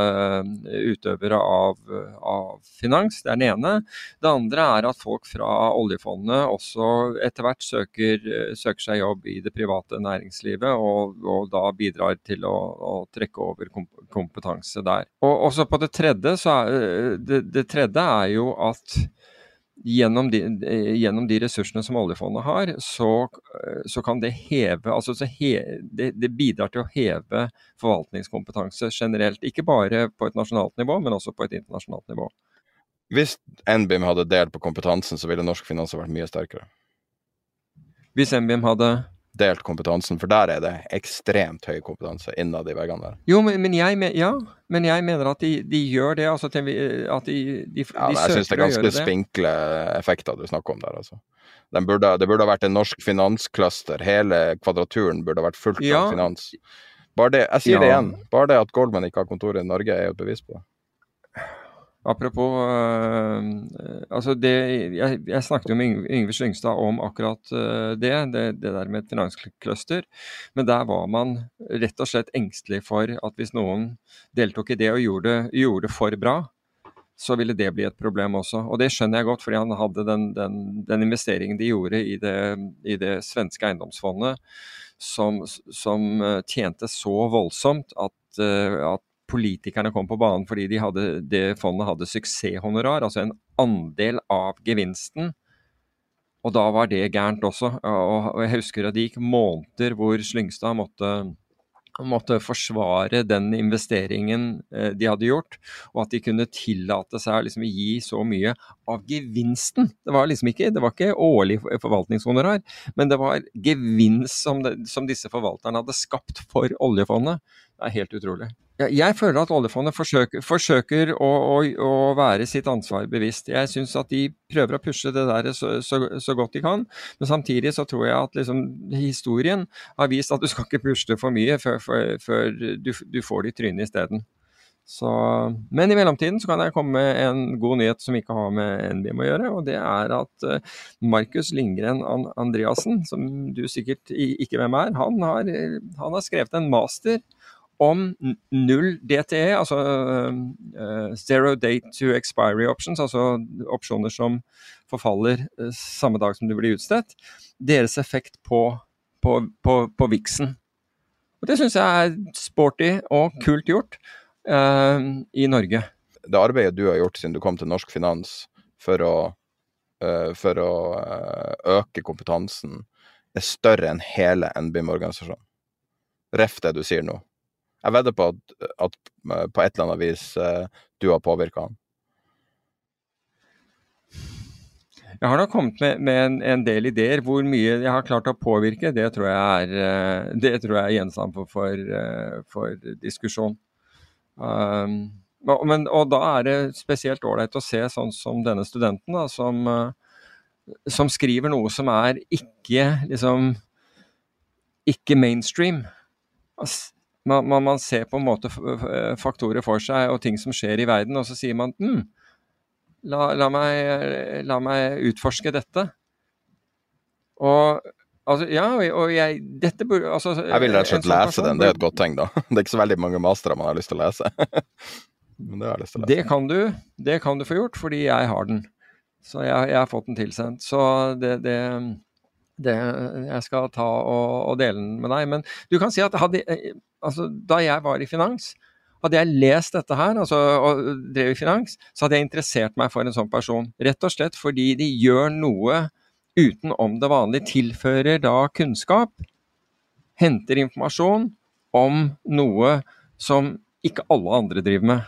eh, utøvere av, av, finans. Det er den ene. Det andre er at folk fra oljefondet også etter hvert søker, søker seg jobb i det private næringslivet, og, og da bidrar til å, å, trekke over kompetanse der. Og også på det tredje, er, det, det tredje er jo at gjennom de, gjennom de, ressursene som oljefondet har, så, så kan det heve altså he, det, det, bidrar til å heve forvaltningskompetanse generelt. Ikke bare på et nasjonalt nivå, men også på et internasjonalt nivå. Hvis NBIM hadde delt på kompetansen, så ville norsk finans vært mye sterkere? Hvis NBIM hadde delt kompetansen, for der er det ekstremt høy kompetanse innad i veggene der. Jo, men, men, jeg, ja, men jeg, mener at de, de gjør det. altså de at de, de, ja, Jeg syns det er ganske spinkle effekter du snakker om der. altså. De burde, det burde ha vært en norsk finanscluster. Hele kvadraturen burde ha vært fullt ja. av finans. Bare det, jeg sier ja. det igjen, bare det at Goldman ikke har kontor i Norge, er jo et bevis på det. Apropos uh, altså det, jeg, jeg, snakket jo med Yngve Slyngstad om akkurat uh, det, det, det, der med et finanscluster. Men der var man rett og slett engstelig for at hvis noen deltok i det og gjorde, gjorde for bra, så ville det bli et problem også. Og det skjønner jeg godt, fordi han hadde den, den, den investeringen de gjorde i det, i det svenske eiendomsfondet, som, som, tjente så voldsomt at, at politikerne kom på banen fordi de hadde, det fondet hadde suksesshonorar, altså en andel av gevinsten. Og da var det gærent også. Og jeg husker at det gikk måneder hvor Slyngstad måtte måtte forsvare den investeringen eh, de hadde gjort, og at de kunne tillate seg liksom å gi så mye av gevinsten. Det var liksom ikke, det var ikke årlig forvaltningshonorar, men det var gevinst som, det, som disse forvalterne hadde skapt for oljefondet. Det er helt utrolig. Jeg føler at oljefondet forsøker, forsøker å, å, å, være sitt ansvar bevisst. Jeg syns at de prøver å pushe det der så, så, så, godt de kan. Men samtidig så tror jeg at liksom, historien har vist at du skal ikke pushe for mye før, før, før du, du, får det i trynet isteden. Men i mellomtiden så kan jeg komme med en god nyhet som ikke har med NBIM å gjøre. Og det er at uh, Markus Lindgren Andreassen, som du sikkert ikke hvem er, han har, han har skrevet en master om null DTE, altså uh, zero date to expiry options, altså opsjoner som forfaller uh, samme dag som de blir utstedt, deres effekt på, på, på, på VIX-en. Og Det syns jeg er sporty og kult gjort uh, i Norge. Det arbeidet du har gjort siden du kom til Norsk Finans for å, for å øke kompetansen, er større enn hele NBIM-organisasjonen. Ref det du sier nå. Jeg vedder på at, at, eh, på et eller annet vis uh, du har påvirka han. Jeg har nok kommet med, med en, en, del ideer. Hvor mye jeg har klart å påvirke, det tror jeg er, eh, tror jeg er gjenstand for, for, for diskusjon. Um, men, og da er det spesielt ålreit å se sånn som denne studenten, da, som, som skriver noe som er ikke liksom ikke mainstream. Altså, man, man, man, ser på en måte faktorer for seg og ting som skjer i verden, og så sier man hm, la, la, meg, la meg utforske dette. Og Altså, ja, og jeg dette burde altså, Jeg vil rett og slett sånn lese den, det er et godt tegn, da. Det er ikke så veldig mange mastere man har lyst til å lese. Men det har jeg lyst til å lese. Det kan du, det kan du få gjort, fordi jeg har den. Så jeg, jeg har fått den tilsendt. Så det, det, det Jeg skal ta og, og, dele den med deg. Men du kan si at hadde, altså, da jeg var i finans, hadde jeg lest dette her altså, og drev i finans, så hadde jeg interessert meg for en sånn person. Rett og slett fordi de gjør noe utenom det vanlige. Tilfører da kunnskap, henter informasjon om noe som ikke alle andre driver med.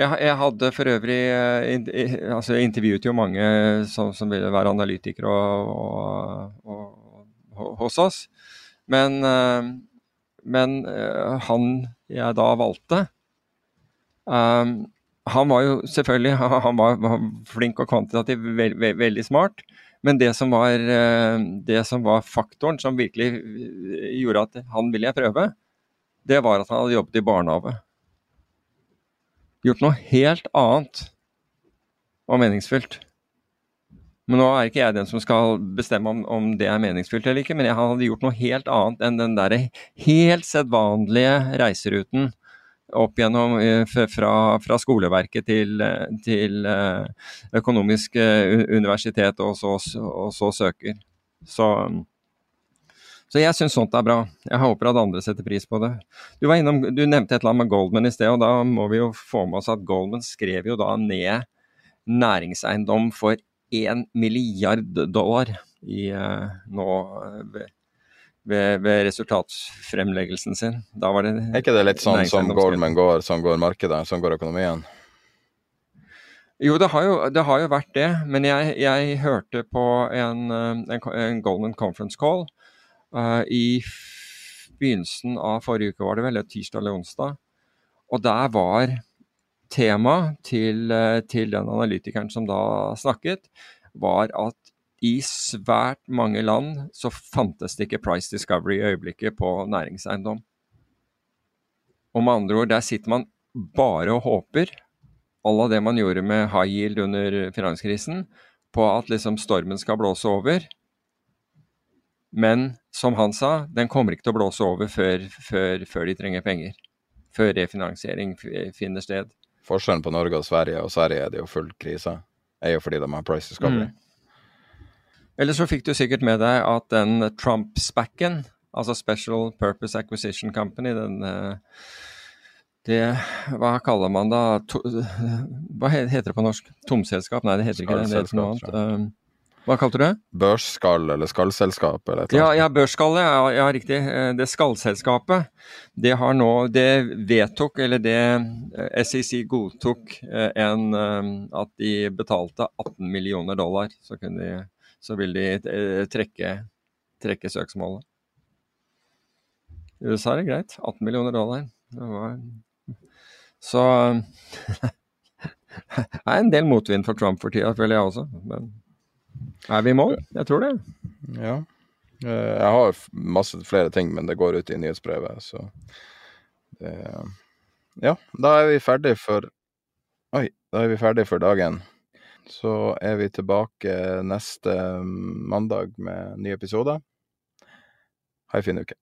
Jeg, jeg hadde for øvrig eh, altså intervjuet jo mange som, som ville være analytikere hos oss. Men eh, men uh, han jeg da valgte um, Han var jo selvfølgelig han var, flink og kvantitativ, ve ve veldig smart. Men det som, var, det som var faktoren som virkelig gjorde at han ville jeg prøve, det var at han hadde jobbet i barnehage. Gjort noe helt annet og meningsfylt. Men nå er ikke jeg den som skal bestemme om, om det er meningsfylt eller ikke, men jeg hadde gjort noe helt annet enn den derre helt sedvanlige reiseruten opp gjennom eh, fra, fra skoleverket til, til eh, økonomisk eh, universitet, og så, og så søker. Så, så jeg syns sånt er bra. Jeg håper at andre setter pris på det. Du, innom, du nevnte et eller annet med Goldman i sted, og da må vi jo få med oss at Goldman skrev jo da ned næringseiendom for 1 milliard dollar i, uh, nå ved, ved, ved, resultatfremleggelsen sin. Da var det Er ikke det litt sånn som Goldman går, sånn går markedet, sånn går økonomien? Jo, det har jo, det har jo vært det. Men jeg, jeg hørte på en, eh, en, en, Goldman conference call i begynnelsen av forrige uke, var det vel, tirsdag eller onsdag. Og der var tema til, eh, til, den analytikeren som da snakket, var at i svært mange land så fantes det ikke price discovery i øyeblikket på næringseiendom. Og med andre ord, der sitter man bare og håper, à la det man gjorde med high yield under finanskrisen, på at liksom stormen skal blåse over. Men som han sa, den kommer ikke til å blåse over før, før, før de trenger penger. Før refinansiering finner sted. Forskjellen på Norge og Sverige, og Sverige er det jo full krise, er jo fordi de har price discovery. Mm. Eller så fikk du sikkert med deg at den Trump-spacken, altså Special Purpose Acquisition Company, den, eh, det Hva kaller man da to, Hva heter det på norsk? Tomselskap? Nei, det heter ikke det. Det heter noe annet. Hva kalte du det? Børsskall eller skallselskap eller Ja, eller annet. ja børsskallet. Ja, ja, riktig. Eh, Det skallselskapet, det har nå Det vedtok, eller det eh, SEC godtok eh, en At de betalte 18 millioner dollar, så, kunne de, så vil de trekke, trekke søksmålet. I USA er det greit. 18 millioner dollar. Det var Så Det er en del motvind for Trump for tida, føler jeg også. Men er vi i mål? Jeg tror det. Ja. Eh, Jeg har masse flere ting, men det går ut i nyhetsbrevet, så Ja, da er vi ferdig for Oi, da er vi ferdig for dagen. Så er vi tilbake neste mandag med ny episode. Ha ei fin uke.